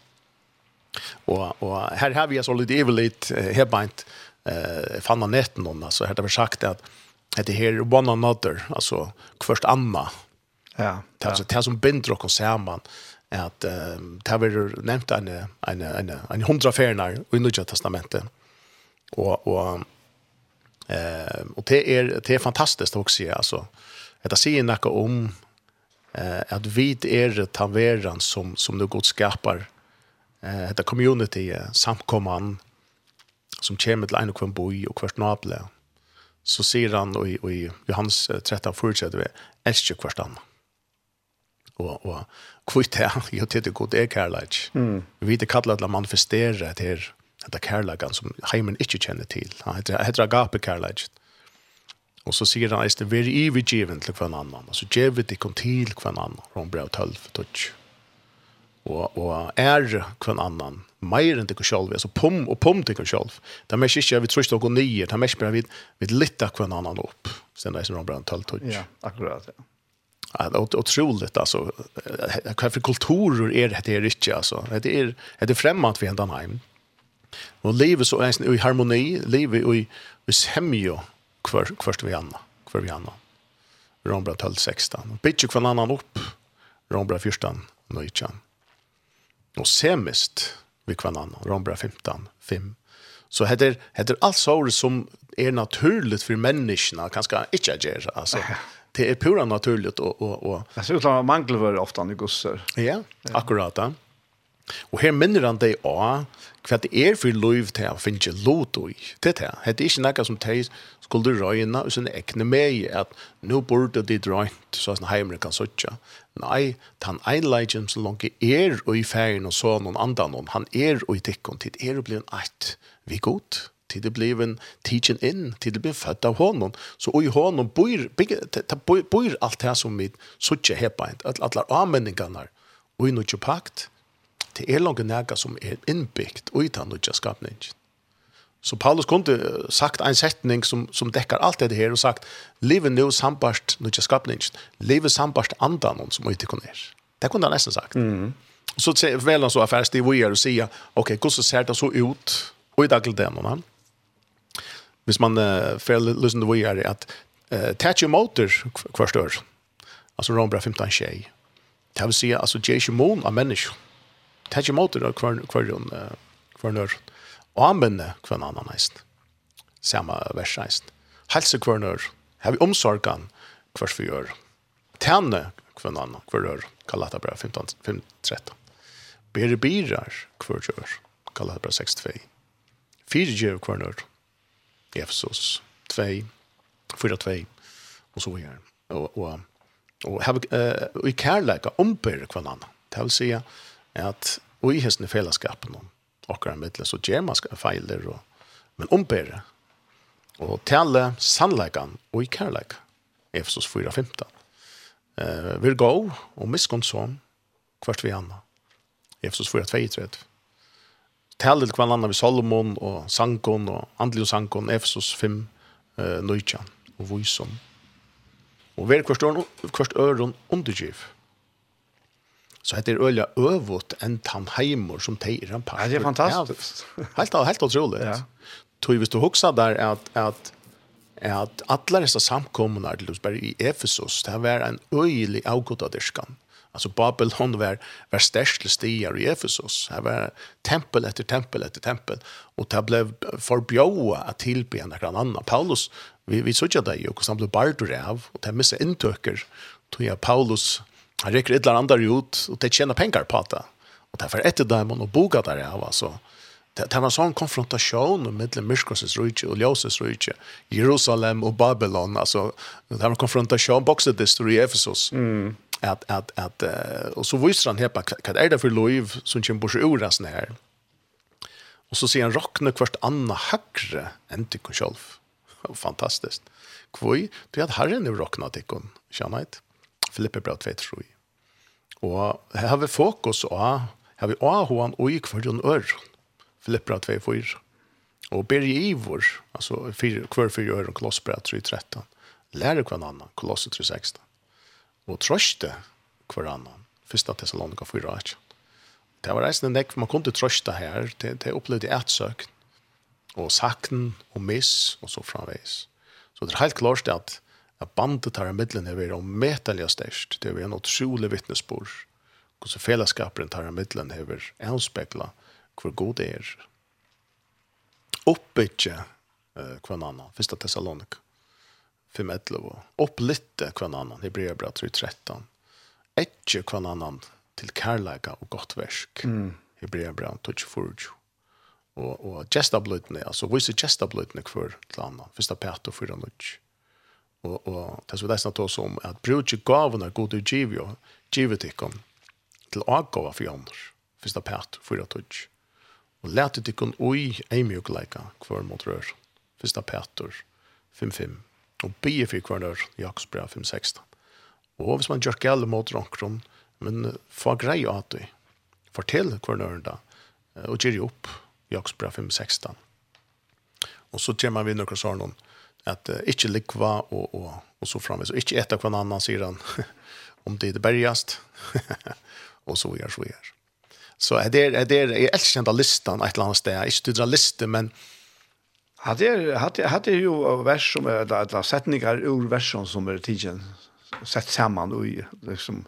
Og, og her har vi altså litt evigt uh, hebeint uh, fanna netten om, altså her har vi sagt at det her one another, altså först anna. Ja. Det, altså, det som binder oss sammen, at um, det har vært nevnt en, en, en, en hundra ferner i Nya testamentet. Og, og, eh, og det, er, det er fantastisk å si, altså. Det sier noe om eh att vi är taveran som som nu Gud skapar eh detta community samkomman som kommer till en och en och kvart naple så ser han och i, och i Johannes 13 fortsätter vi älskar kvart annan och och kvitt här jag till det god är kärlek. Mm. Vi det kallar att manifestera det här detta kärleken som heimen inte känner till. Han heter heter agape kärlek. Og så sier han eisne, veri ivi djeven til hver annan. Altså djevet kom til hver annan. Rombrev 12, touch. Og, og er hver annan. Meir enn tikkur sjálf, altså pom og pom tikkur sjálf. Det er mest ikke vi trus nokon nye, det er mest bare vi, vi litta hver annan opp. Sen det er Rombrev 12, touch. Ja, akkurat, ja. Ja, det är otroligt alltså. Vilka kulturer är det här inte alltså? Det är det är främmande för ändan hem. Och lever så är i harmoni, lever i i semjo kvar först vi anna? Kvar vi anna? Rombra 12 16 bitch kvar annan upp. Rombra 14 nöjchan och semist vi kvar annan. Rombra 15 5 så heter heter alltså som är naturligt för människorna kanske inte gör alltså det är pura naturligt och och och alltså utan manglar väl ofta i gossar Ja, akkurat. Ja. Och här minner han dig av kvart det är för lov till att finna lot i. Det här, det är inte något som täis skulle røyne og sånne ekne mei at nå burde de drøynt så sånn heimre kan søtja. Nei, han einleidjen så langt er og i ferien og så noen andre noen, han er og i tikkon tid er og blir en eit, vi godt till det blir en teaching in till det blir fött av honom. Så och i honom bor bor, bor allt det som med sucha hepaint at alle användningarna og i noe pakt det er langt näka som er inbyggt og i tannucha skapningen. Så Paulus kunde sagt en setning som, som täcker allt det här och sagt Livet nu sambart nu till skapningen. Livet sambart andan som inte kom ner. Det kunde han nästan sagt. Mm. Så väl han så affärs det Weir och säga okej, okay, hur ser det så ut? Och i dag till den honom. Hvis man uh, får lyssna till Weir att uh, Tatch Motor kvar stör. Alltså Rombra 15 tjej. Det vill säga alltså Jason Moon av människor. Tatch Motor kvar kvar kvar nörd. Og han begynner hver annan neist. Samme vers neist. Helse hver nør. har vi omsorgen hver vi gjør. Tjene hver annen hver rør. Kalata brev 15.13. Bere birar hver gjør. Kalata 6-2. Fyre gjør hver nør. Efesos 2. 4.2. Og så Och Og, og, og, og, og i kærleika ombyr hver annan. Det vil si at og i hessene fellesskapen om akkurat mittlen, så gjør man feiler, og, men ombere. Og tale sannleggen og i kærlegg. Efesos 4, 15. Eh, vi gå og miskunn som kvart vi anna. Efesos 4, 2, 3. Tale til hver annan vi Solomon og Sankon og Andelig og Sankon, Efesos 5, eh, Nøytjan og Vysom. Og vi er hvert øren undergiv. Så heter det øyla øvåt enn heimor som teir en par. Ja, det er fantastisk. helt, helt utrolig. Ja. Tog hvis du husker der at, at at alla dessa samkommunar til Lusberg i Efesos, det var en øylig avgått av dyrskan. Alltså Babylon var, var størst stier i Efesos. Det var tempel etter tempel etter tempel. Og det ble forbjået å tilbe en eller annen. Paulus, vi, vi så ikke det jo, hvordan han ble bardur av, og det misse inntøker. Tog jeg Paulus Han rekker et eller annet ut och det tjener penger på det. Och därför är det där man och bogar där jag var så. Det var en sån konfrontation mellan Myrkosens rike och Ljoses rike. Jerusalem och Babylon. Alltså, det var en konfrontation boxet det i Efesos. Mm. Att, att, att, och så visar han här på vad är det för lov som kommer bort ur den här. Och så ser han rockna kvart anna högre än till själv. Fantastiskt. Kvoi, det är att herren är rocknat ikon. Känner inte? Filippe bra 2-3. Og her har vi fokus på, her har vi ahoan og i kvarjon øren. Filippe bra 2-4. Og ber i ivor, altså hver fyrir øren, koloss bra 3-13. Lærer hver annan, kolosser 3-16. Og trøste hver annan, første Thessalonika 4-8. Det var reisende nekk, man kunne trøste her, det, det opplevde et etsøkn, og sakten, og miss, og så framveis. Så det er helt klart at at bandet tar i er vi vært ommetallig størst. Det er vi en utrolig vittnesbord. Hvordan fellesskaperen tar i middelen er vi avspekla hvor god det er. Oppbytje uh, hver annen, første Thessalonik, 5.11. Opplitte hver annen, Hebreabra 3.13. Etje hver annen til kærleika og godt versk, mm. Hebreabra 2.4. Og, og gestablutene, altså viser gestablutene hver til annen, første Peter 4.9 og og det så där snart oss om att bruka gåvorna god til givio givetikom til agava för andra. Första part fyri at touch. og lät det oi ei mjuk kvar mot fyrsta Första 55 5-5. fyri be för kvar där Jakobsbrev 5-16. og hvis man gjør gäll mot ronkron men få grei at du Fortell kvar där og ge upp Jakobsbrev 5-16. og så tar man vid några att uh, inte likva och och och så framvis och inte äta kvar annan sidan om det er det bergast och så gjør, så gjør. Så det är det är jag den listan ett annat ställe. Inte dra listor men hade hade hade ju vers som där sättningar ur version som är tigen sett samman och liksom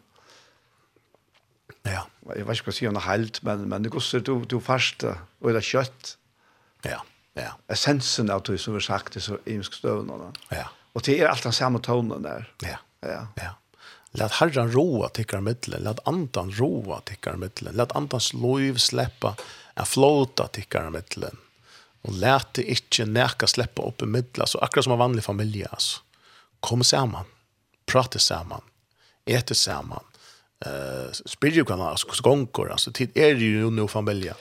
Ja. Jag vet inte vad jag helt, men, men det går så du, du fast och det kött. Ja. Ja. Essensen av det som vi sagt, det så imensk støvnene. Ja. Og det er alt den samme tonen der. Ja. Ja. ja. Lät herran roa tickar mittlen, lät antan roa tickar mittlen, lät antans lov släppa en flota tickar mittlen. Och lät det inte näka släppa upp i mittlen, så akkurat som en vanlig familj. Alltså. Kom samman, prata samman, äta samman, eh uh, spyr ju kan alltså gånger, alltså tid är ju nu familj.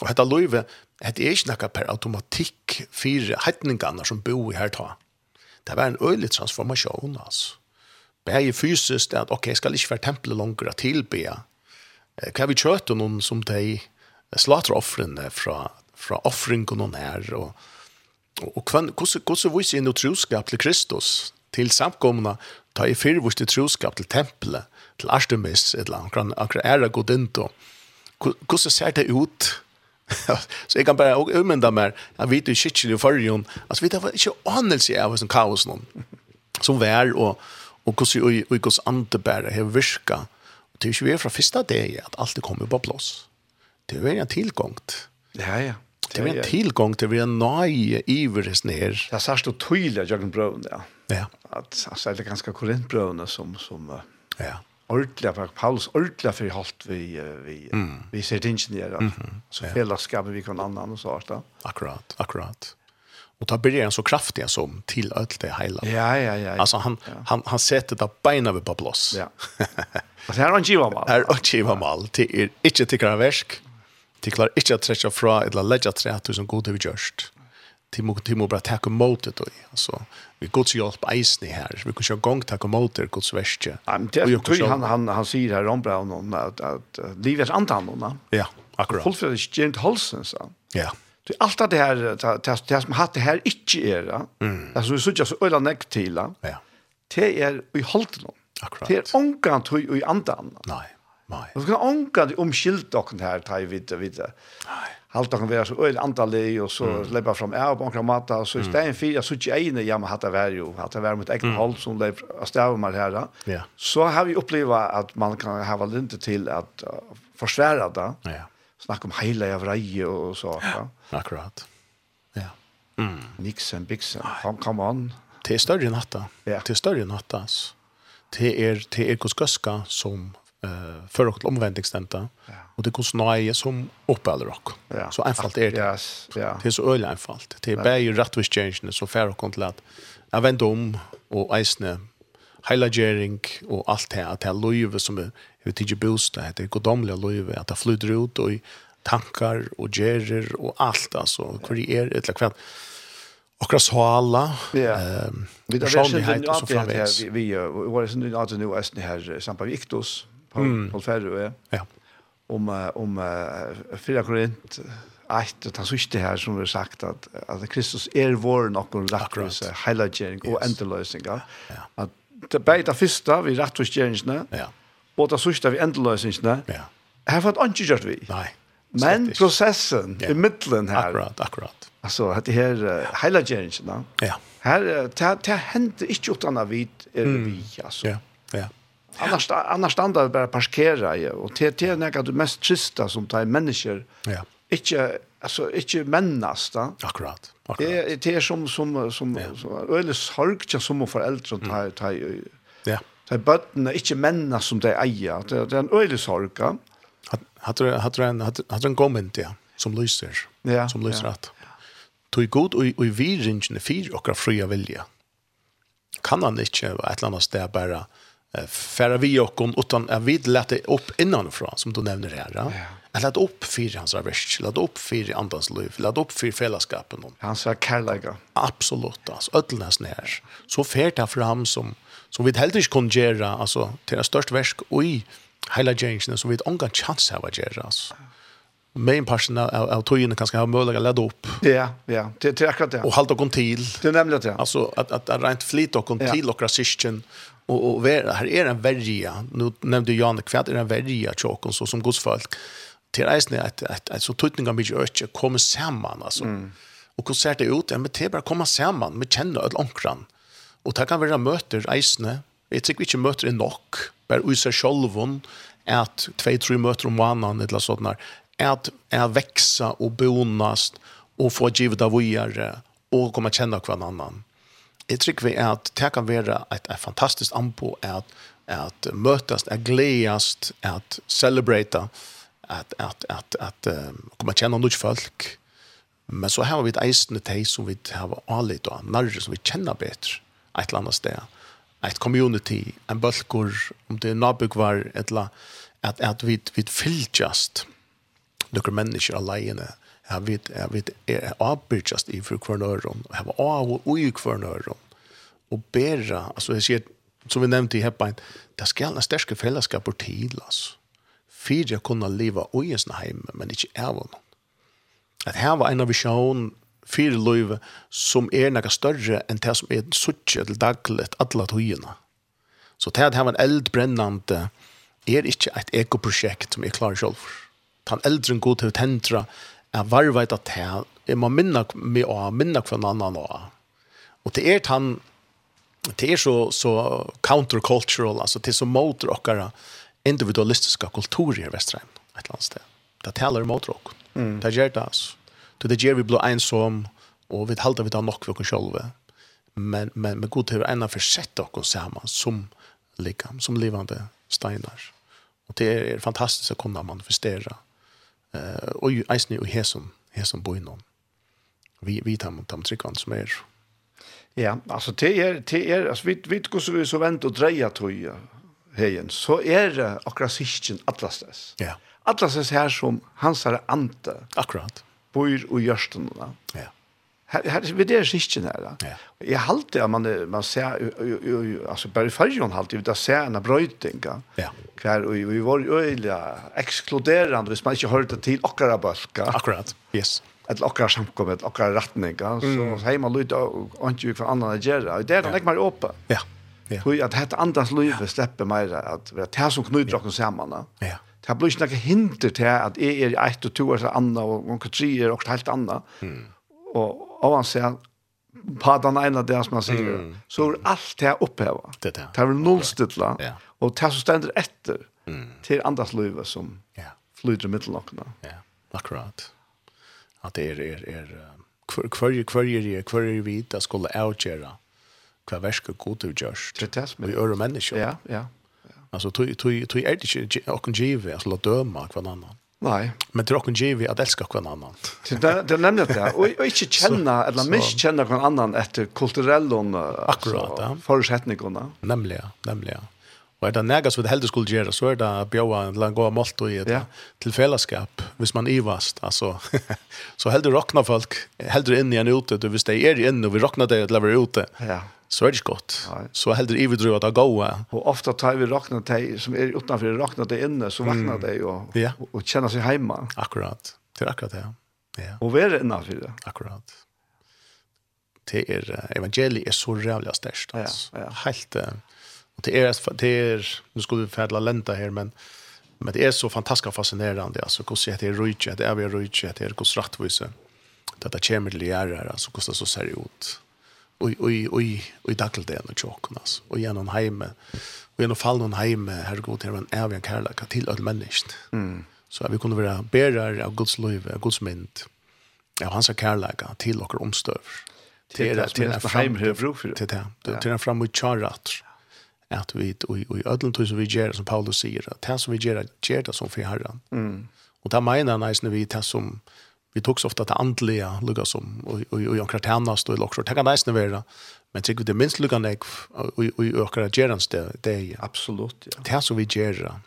Och detta lov Det er ikke noe per automatikk for heitningene som bor i her ta. Det var en øyelig transformasjon, altså. Bare fysisk, det er at, ok, jeg skal ikke være tempelet langer å tilbe. Hva vi kjøter noen som de slater offrene fra, fra offringen noen her, og, og, og hvordan, hvordan viser jeg noe troskap til Kristus, til samkomna, ta i fyrvurs til troskap til tempelet, til Artemis, et eller annet, akkurat ære god inn, hvordan ser det ut, så jeg kan bare umynda meg, jeg vet jo ikke i forrige, altså vi tar ikke anelse av hvordan kaos noen, som vær og, og hvordan og, og, andre bare har virket. Og det er ikke vi fra første dag at alt kommer på plass. Det er en tilgångt. Ja, ja. Det er en tilgångt, det er en nøye iveres ned. Det er særst og tydelig at jeg kan prøve. Ja. At, altså, det er ganske korintbrøvene som, som ja ordentlig, for Paulus ordentlig for halt vi vi mm. vi ser det inte mm -hmm. så fellesskapet vi kan annan og så da. Akkurat, akkurat. Og da blir så kraftig som til alt det hele. Ja, ja, ja. Altså han ja. han han setter det beina ved på plass. Ja. Altså, här har han giva mal. Här har giva mal er ikke tikkere versk. Till klarer ikke att trekke fra eller lägga tre att som god övergörst. Timo Timo bara tacka mot det då. Alltså vi går till hjälp isen här. Vi kan köra gång tacka mot det Guds västje. Ja, han han han säger här om Brown om att att livets antal då. Ja, akkurat. Håll för det gent Holsen så. Ja. Det allt det här det det som hade här inte är. Alltså vi just så öla näck till. Ja. Det är i Holten. Akkurat. Det är onkant i andan. Nej. Nej. Vi kan onkan omskilt och det här tar vi vidare. Nej halta kan vara så öl antalig och så mm. släppa fram är på en matta så i stället för jag såg ene jag man hade vär ju hatt var med egen håll som det av man här Ja. Så har vi upplevt att man kan ha lite till att uh, försvära det. Ja. Snacka om hela av reje och så ja. Akkurat. Ja. Mm. Nixen bixen. Kom kom on. Det är större natta. Ja. Det är större natta. Det är det är kuskaska som eh för och Ja. och det går snöje som uppeller rock. Så enkelt är det. ja Det är så öle enkelt. Det är bara ju rätt vis change så fair och kontrollat. Jag vänt om och isne highlightering och allt det att det löver som är vid till bostad. det är godomliga löver att det flyter ut och tankar och gerer och allt alltså kurier ett kvart och så alla ehm vi där är ju inte att vi vi var det nu att nu är det här sampa Iktos, på mm. Paul Ferro, ja. ja. Om, om uh, 4 Korint, ett ta det her som vi har sagt at at Kristus er vår någon rättvisa, heilagjering yes. och ändlösningar. Ja. At det bästa första vi rättvisgeringarna ja. Og det sista vi ändlösningarna ja. har fått inte gjort vi. Nei. Men processen ja. i mittlen här. Akkurat, akkurat. Alltså det här uh, heilagjeringarna. Ja. Här, det, det händer inte utan att vi är vi. Alltså. Ja. Annars, annars standa vi bara parkera ju. Och det är något det mest trista som tar människor. Ja. Inte, alltså, inte männas. Da. Akkurat. Akkurat. Det, det är som, som, som, ja. som eller sorgtja som föräldrar tar, tar, ja. tar bötterna, inte mennast som de eier. Det, det är en öjlig sorga. Hade en, hade en komment, ja, som lyser. Ja, som lyser ja. att tog god og, i viringen fyr och fria vilja. Kan han ikke et eller annet sted bare färra vi och utan att vi lätte upp innanifrån som du nämner här. Ja. Jag lät upp för hans avärst, lät upp för andans liv, lät upp för fällskapen. Han sa kärlega. Absolut, alltså ödelnas när. Så färt han fram som, som vi helt inte kunde göra, alltså till det största värsk och i hela gängen som vi inte har chans att göra. Alltså. Main parten av, av tojen kanske har möjlighet att ladda upp. Ja, ja. Det, det är akkurat det. Och halta kon till. Det nämnde det. Alltså att, att, att rent flit och kon till och rasisten Och och här är en värja. Nu nämnde Jan kvart är en värja chocken så som Guds folk. Till reisen att att så tutningar mycket öch kommer samman alltså. Mm. Och konsert är ut, men det bara komma samman med känna öll onkran. Och det kan vara möter reisne. Jag tycker inte möter är nog. Bara usa självon att två tre möter om vanan eller sånt där. Att är växa och bonast och få givet av vidare och komma känna kvar annan jeg tror vi er at det kan være et, et fantastisk anbo at, at møtast, at gledes, at celebrate, at, at, at, at um, komme kjenne noen folk. Men så har vi et eisende teg som vi har anlitt og nærre som vi kjenner bedre et eller annet sted. Et community, en bølgur, om det er nabugvar, et eller annet, at, at vi, vi fylltjast noen mennesker alene Jeg vet, jeg vet, jeg avbyrgjast i for hver nøyron, jeg var av og i hver og bæra, altså jeg sier, som vi nevnte i Heppein, det skal en sterske fellesskaper til, altså. Fyra kunne leva i en sånn heim, men ikke av noen. At her var en av visjonen, fire løyve som er noe større enn det som er suttje til daglet alle togene. Så det at her var en eldbrennende er ikke et ekoprosjekt som er klar selv. Den eldre god til å Jeg var vet at det er man minne med å minne hver annen nå. Og det er han, det er så, så countercultural, altså det er så mot dere individualistiske kulturer i Vesterheim, et eller annet sted. Det taler mot dere. Mm. Det gjør det, altså. Det gjør vi blå ensom, og vi halter vi da nok for oss selv. Men, men, men god til å ene forsette dere sammen som like, som livende steinar. Og det er fantastiskt att kunna det eh och ju eisne och hesum hesum boinon. Vi vi tar mot dem tryckant som er Ja, alltså det är det är alltså vi vi går så vi så vänt och dreja tror Hejen, så är det akkurat sistjen atlastes. Ja. Atlastes här som hans är ante. Akkurat. Bor och görsten. Ja. Här här vid det skitchen där. Jag halte att man man ser alltså bara förjon halte vid att ser en brötinga. Ja. Kvar och vi var öliga exkluderande, hvis man inte hörde till akkurat balka. Akkurat. Yes. Ett lockar samkom ett lockar rättning så hemma lite och inte för andra att göra det är det mer öppet ja. ja tror att hetta andas liv släpper mer att vara tär som knyter oss samman ja. det blir inte hinder till att är är ett och två så andra och kan tre är också helt andra och av han säger på den ena där som man säger mm. så är allt det upphäva. Det där. Det vill nollstilla ja. och det som ständer efter mm. till andras liv som ja. flyter mittellockna. Ja, akkurat. At det är är är kvar kvar är kvar är vi det skulle outgöra kvar värska god du görs. Det är det. Vi är människor. Ja, ja. Alltså tog tog tog är det inte och kan ge alltså låt döma kvar annan. Nej. Men det är också givet att älska kvann annan. Det det nämner det. Och och inte känna eller mig någon annan efter kulturell och akkurat ja. förutsättningarna. Nämligen, nämligen. Och det näga så det helst skulle göra så är det bjöa en lång gå målt och ett till fällskap, hvis man ivast alltså så helst rockna folk, helst in i en ute, du visst det är inne och vi rocknar det eller ute. Ja så är det gott. Nej. Så heller i vidrö att gå. Och ofta tar vi rakna dig som är utanför rakna dig inne så vaknar dig och, ja. och, och känner sig hemma. Akkurat. Det är akkurat det. Ja. Och vad det innanför det? Akkurat. Det är evangeliet är så jävla störst alltså. Ja, ja. Helt och det är det är nu ska vi färdla lenta här men men det är så fantastiskt fascinerande alltså hur ser det rutje det är vi rutje det är hur rättvisa det där kemer det är alltså hur det så ser ut oj oj oj oj dackel det och chocknas och genom hemme och genom fall någon hemme här går till en ärvig kärlek till all människan Mm. Så vi kunde vara bärare av Guds liv, av Guds mynd. Ja, hans kärlek till och omstöv. Till det till det för. till det till till fram mot charat. Att vi och i ödlen tror så vi ger som Paulus säger att det som vi ger ger det som för Herren. Mm. Och ta menar han när vi tar som vi tog så ofta till andliga lugga som och och och jag kraternas då också ta kan nästan vara. Men tycker vi det minst lugga nek och och ökar gerans det det är absolut ja. det här så vi gera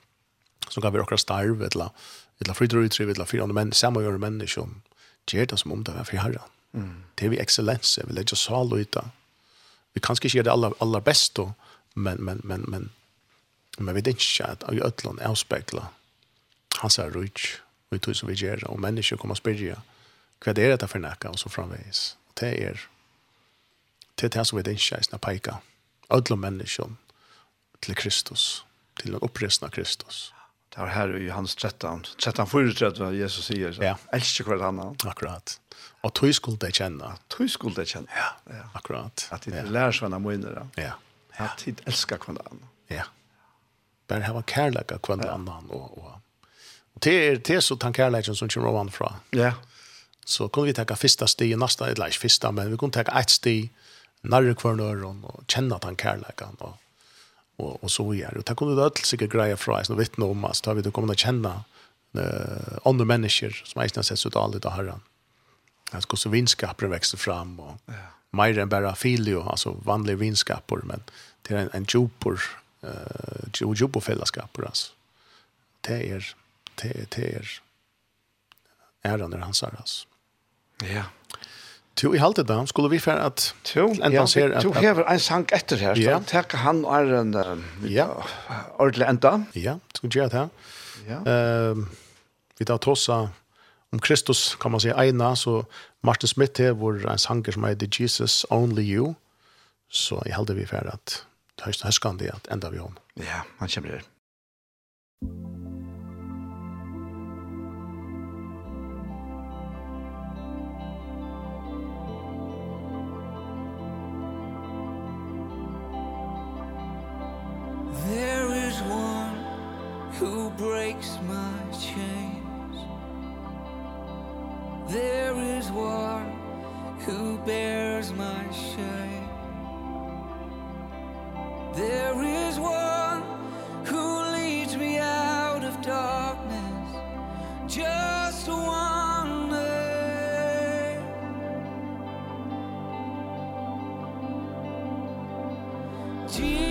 så kan vi ökar starv eller eller fridur ut eller fyra män samma gör män som ger det som om det var för herre mm. Det är vi excellens vi lägger så all ut vi kanske inte gör det allra allra bäst då men men men men men vi vet inte att i ödlan avspegla hans är rich vi tog som vi gjør, og mennesker kommer og spyrja, hva er dette for nækka, og så framveis. Og det er, det er det som vi ikke er peika, alle mennesker til Kristus, til den oppresna Kristus. Det var her i hans 13, 13, 34, Jesus sier, så. ja. elsker hver annan. Akkurat. Og tog skulle det kjenne. Tog skulle det kjenne. Ja, ja. akkurat. At de ja. lærer seg henne møyner. Ja. ja. At de elsker annan. Ja. Bare hava kærleika hver annan, og, og det er det så tankarlägen som kommer ovan fra. Ja. Så kunne vi ta första steg nästa eller ikke första men vi kunne ta ett steg närmare kvarnör och känna tankarlägen og, og, og så vidare. Og det kunne det öll sikkert greie fra jeg och vittna om att ta vi det kommer å kjenne uh, andre mennesker, som är nästan så dåligt att höra. Jag ska så vinskaper växer fram och ja. mer än bara filio alltså vanliga vinskaper men det är en en jupor uh, jupor fällskapar alltså. Det är det, det er äran är hans herras. Ja. Tu i haltet da, skulle vi för att tu ja, ser att tu har en sank efter här så tack han är en ja ordentlig enda. Ja, skulle jag det. Ja. Ehm vi tar tossa om Kristus kan man säga ena så Martin Smith här var en sanger som heter Jesus only you. Så i hade vi för att höst höskan det att ända vi om. Ja, han kommer her. There is one who breaks my chains. There is one who bears my shame. There is one who leads me out of darkness. Just one name Jesus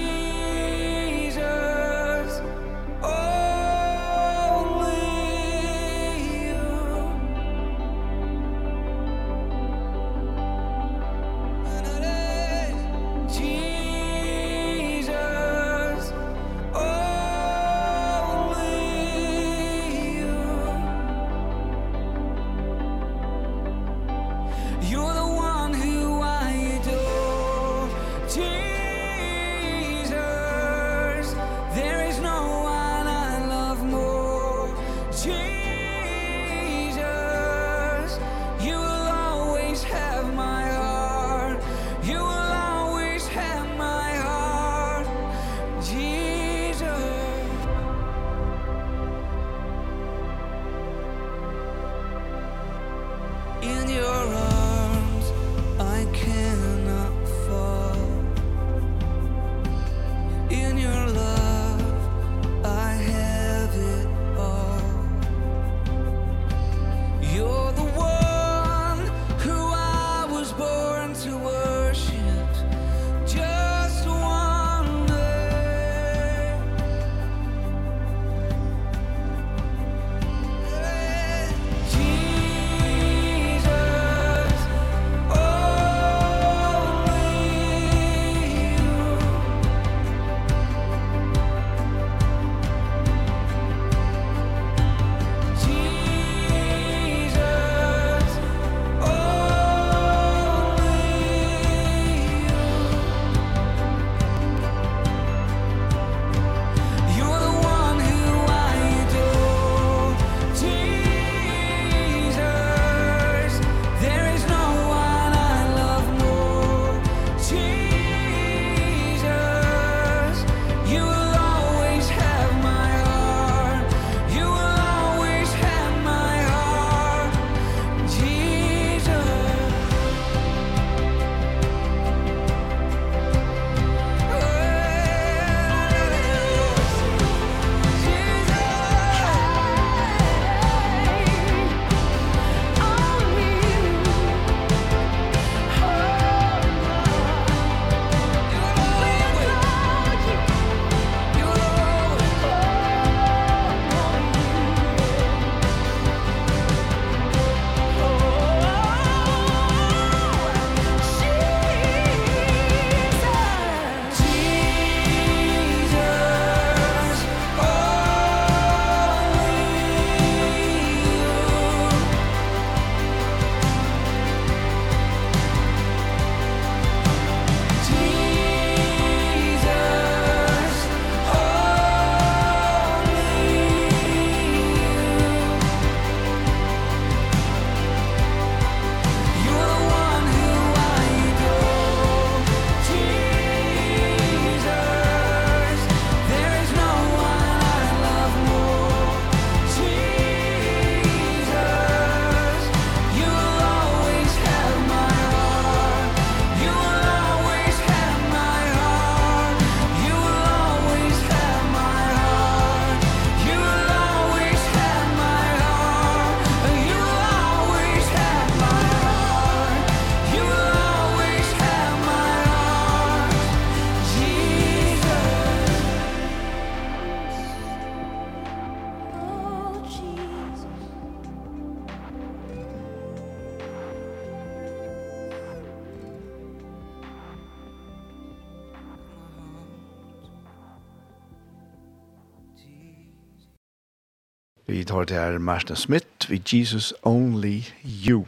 det her Martin Smith with Jesus Only You.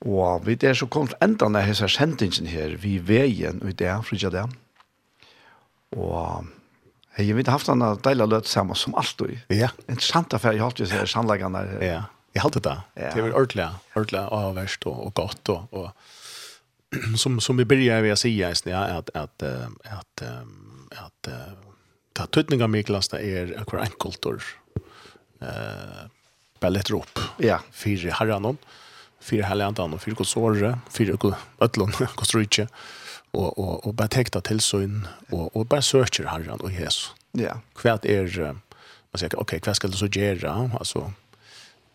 Og vi er så kommet enda når jeg ser sendingen her, vi veien ut det, frikja det. Og jeg vet haft en deilig løt sammen som alltid. Ja. Interessant affær, jeg har alltid sett sannleggene her. Ja, jeg har alltid det. Ja. Det var ordentlig, ordentlig avverst og, og godt. Og, og som, som vi begynner ved å si, ja, at, at, att, at, at, at, att, att, att, att, att, att, att, att, att, att, eh bara lätt upp. Ja, fyra herran fyra härliga andan och fyra kosore, fyra ötlon kostruche och och och bara täckta till syn och och bara söker herran och Jesus. Ja. Kvärt är man säger okej, okay, ska du så göra? Alltså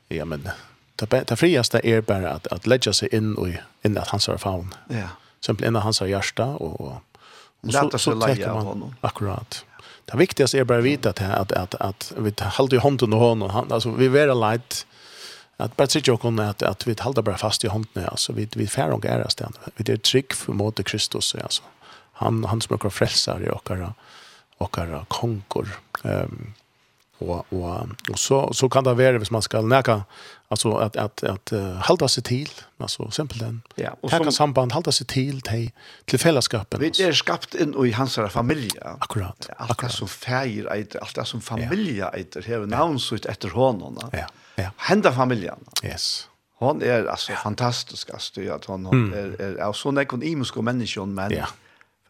ja men det det friaste är bara att att lägga sig in i in att hans faun. Ja. Simpelt in hans hjärta och och så så lägger man honom. Akkurat. Det viktigaste är bara att veta att, att, att, att vi håller i hånden och honom. Han, alltså, vi är light. Att bara sitta och kunna att, att vi håller bara fast i hånden. Alltså, vi, vi färger och äras den. Vi är trygg mot Kristus. Alltså. Han, han som är frälsar i åkara, åkara konkor. Um, och, och, och så, så kan det vara hvis man ska näka Alltså att att att uh, hålla sig till, alltså simpelt den. Ja, och som samband hålla sig till till till fällskapen. Vi är skapt in i hans familj. Akkurat. Ja, allt akkurat. som färger ett allt det som familj ett här ja. namn så efter honom. Ja. Ja. Hända familjen. Yes. Hon är alltså ja. fantastisk alltså att hon, hon mm. är är så en ekonomisk människa men Ja.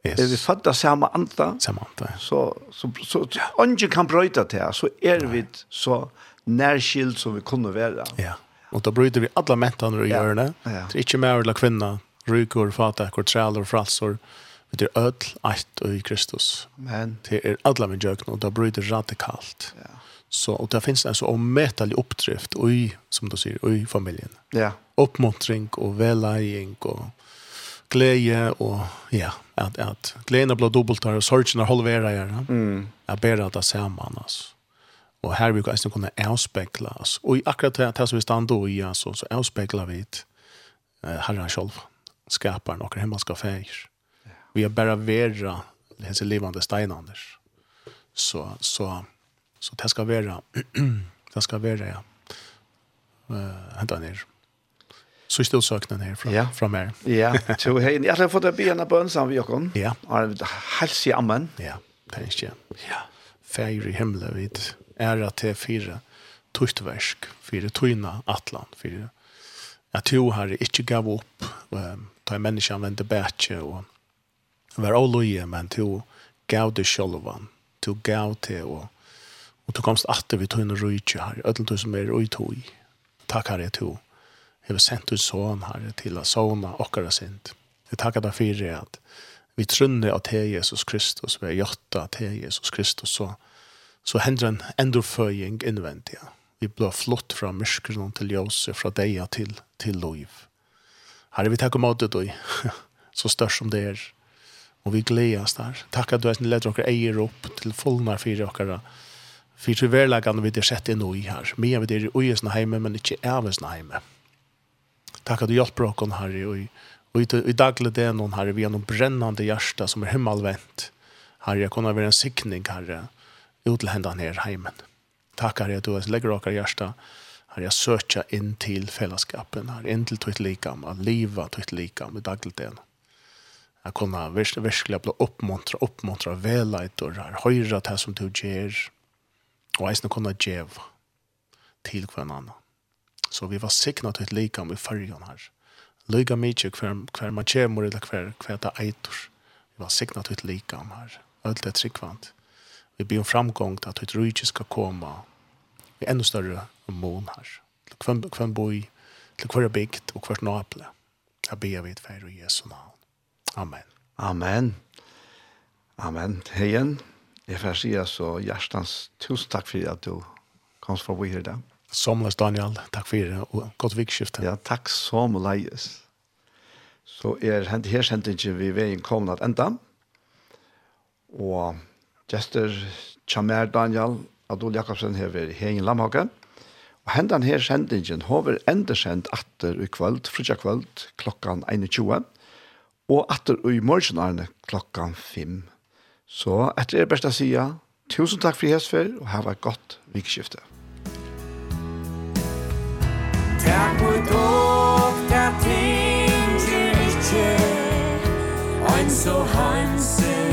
Yes. Er vi fatta samma anda, samme anda ja. så, så, så, så ja. kan brøyta til, så er vi så närskild som vi kunde vara. Ja. Och då bryter vi alla mättarna och gör det. Ja. Det är inte mer eller kvinna, rykor, fatakor, trälor, fralsor. Det är ödl, ett och i Kristus. Men. Det är alla min jökna och då bryter radikalt. Ja. Så, och det finns en så omätlig uppdrift i, som du säger, i familjen. Ja. Uppmuntring och vällejning och glädje och ja, att, att glädjen blir dubbelt och sorgen är halvera. Ja. Mm. Jag ber att det samman alltså. Og her vil vi eisen kunne avspekla oss. Og i akkurat det, det som vi stod i, altså, så avspekla vi et eh, herren selv, skaperen, og himmelska feir. Vi er bare vera hese livande steinanders. Så, så, så det skal være, det skal være, ja, uh, henta ned. Så er sökna ner fra, ja. fra mer. Ja, så hei. Jeg har fått att be en bön sam vi och Ja. helse i ammen. Ja, det er ikke. Ja. Feir i himlen vid ära til fire tøytversk, fire tuina atlan, fire at to har ikke gav opp, um, ta en menneske vende bætje og var avløye, men to gav det sjølvan, to gav det og og to komst atter vi tøyna rujtje her, ødel du som er ui tøy. Takk herre to, hever sendt ut sån herre til å såna okkara sint. Jeg takkar deg fyrir at vi trunne at he Jesus Kristus, vi er jotta at he Jesus Kristus, så so så hender en endorföjning innvendig. Vi blir flott från myskron till ljus, från til, til till liv. Herre, vi tackar mot dig, så størst som det är. Och vi glädjas där. Takk at du har lett oss äger upp til fullnar fire dere. För till verkligen vi det sett in i här. Men vi det är i oss hemma, men inte är oss hemma. Tack du hjelper dere Herre, och i Og i, i daglig det er noen, herre, vi har noen brennende hjerte som er himmelvendt. Herre, jeg kunne være en sikning, herre, ut til hendan her heimen. Takk herre at du legger dere hjerte, herre jeg søker inn til fellesskapen, herre inn til likam, av livet ditt likam i dagligdagen. Jeg kunne virkelig bli oppmuntra, oppmuntra veleitor, herre høyre det som du gjør, og jeg kunne gjøre til hver annen. Så vi var sikna til likam i fargen her. Lyga mykje hver, hver man kommer, eller hver, hver det eitor. Vi var sikna til likam her. Allt er tryggvant. Vi ber om framgång till att ditt rike ska komma i ännu större mån här. Till kvann, kvann boi, til kvarra bygd och kvart naple. Jag ber vi et feir i Jesu navn. Amen. Amen. Amen. Hejen, jeg får si så hjertens tusen takk for at du kom fra vi her i dag. Somles Daniel, takk for det, og godt vikskifte. Ja, takk som leies. Så er her sendingen vi veien kommet at enda, og Gjester Chamer Daniel Adol Jakobsen her ved Hengen Lamhage. Og hendan her sendingen har endersendt atter i kvöld, frutja kvöld, klokkan 21. Og atter i morgen er klokkan 5. Så etter er best å si tusen takk for hesfer, og ha et godt vikskifte. Takk for dog, der ting til ikke, ein så hansen.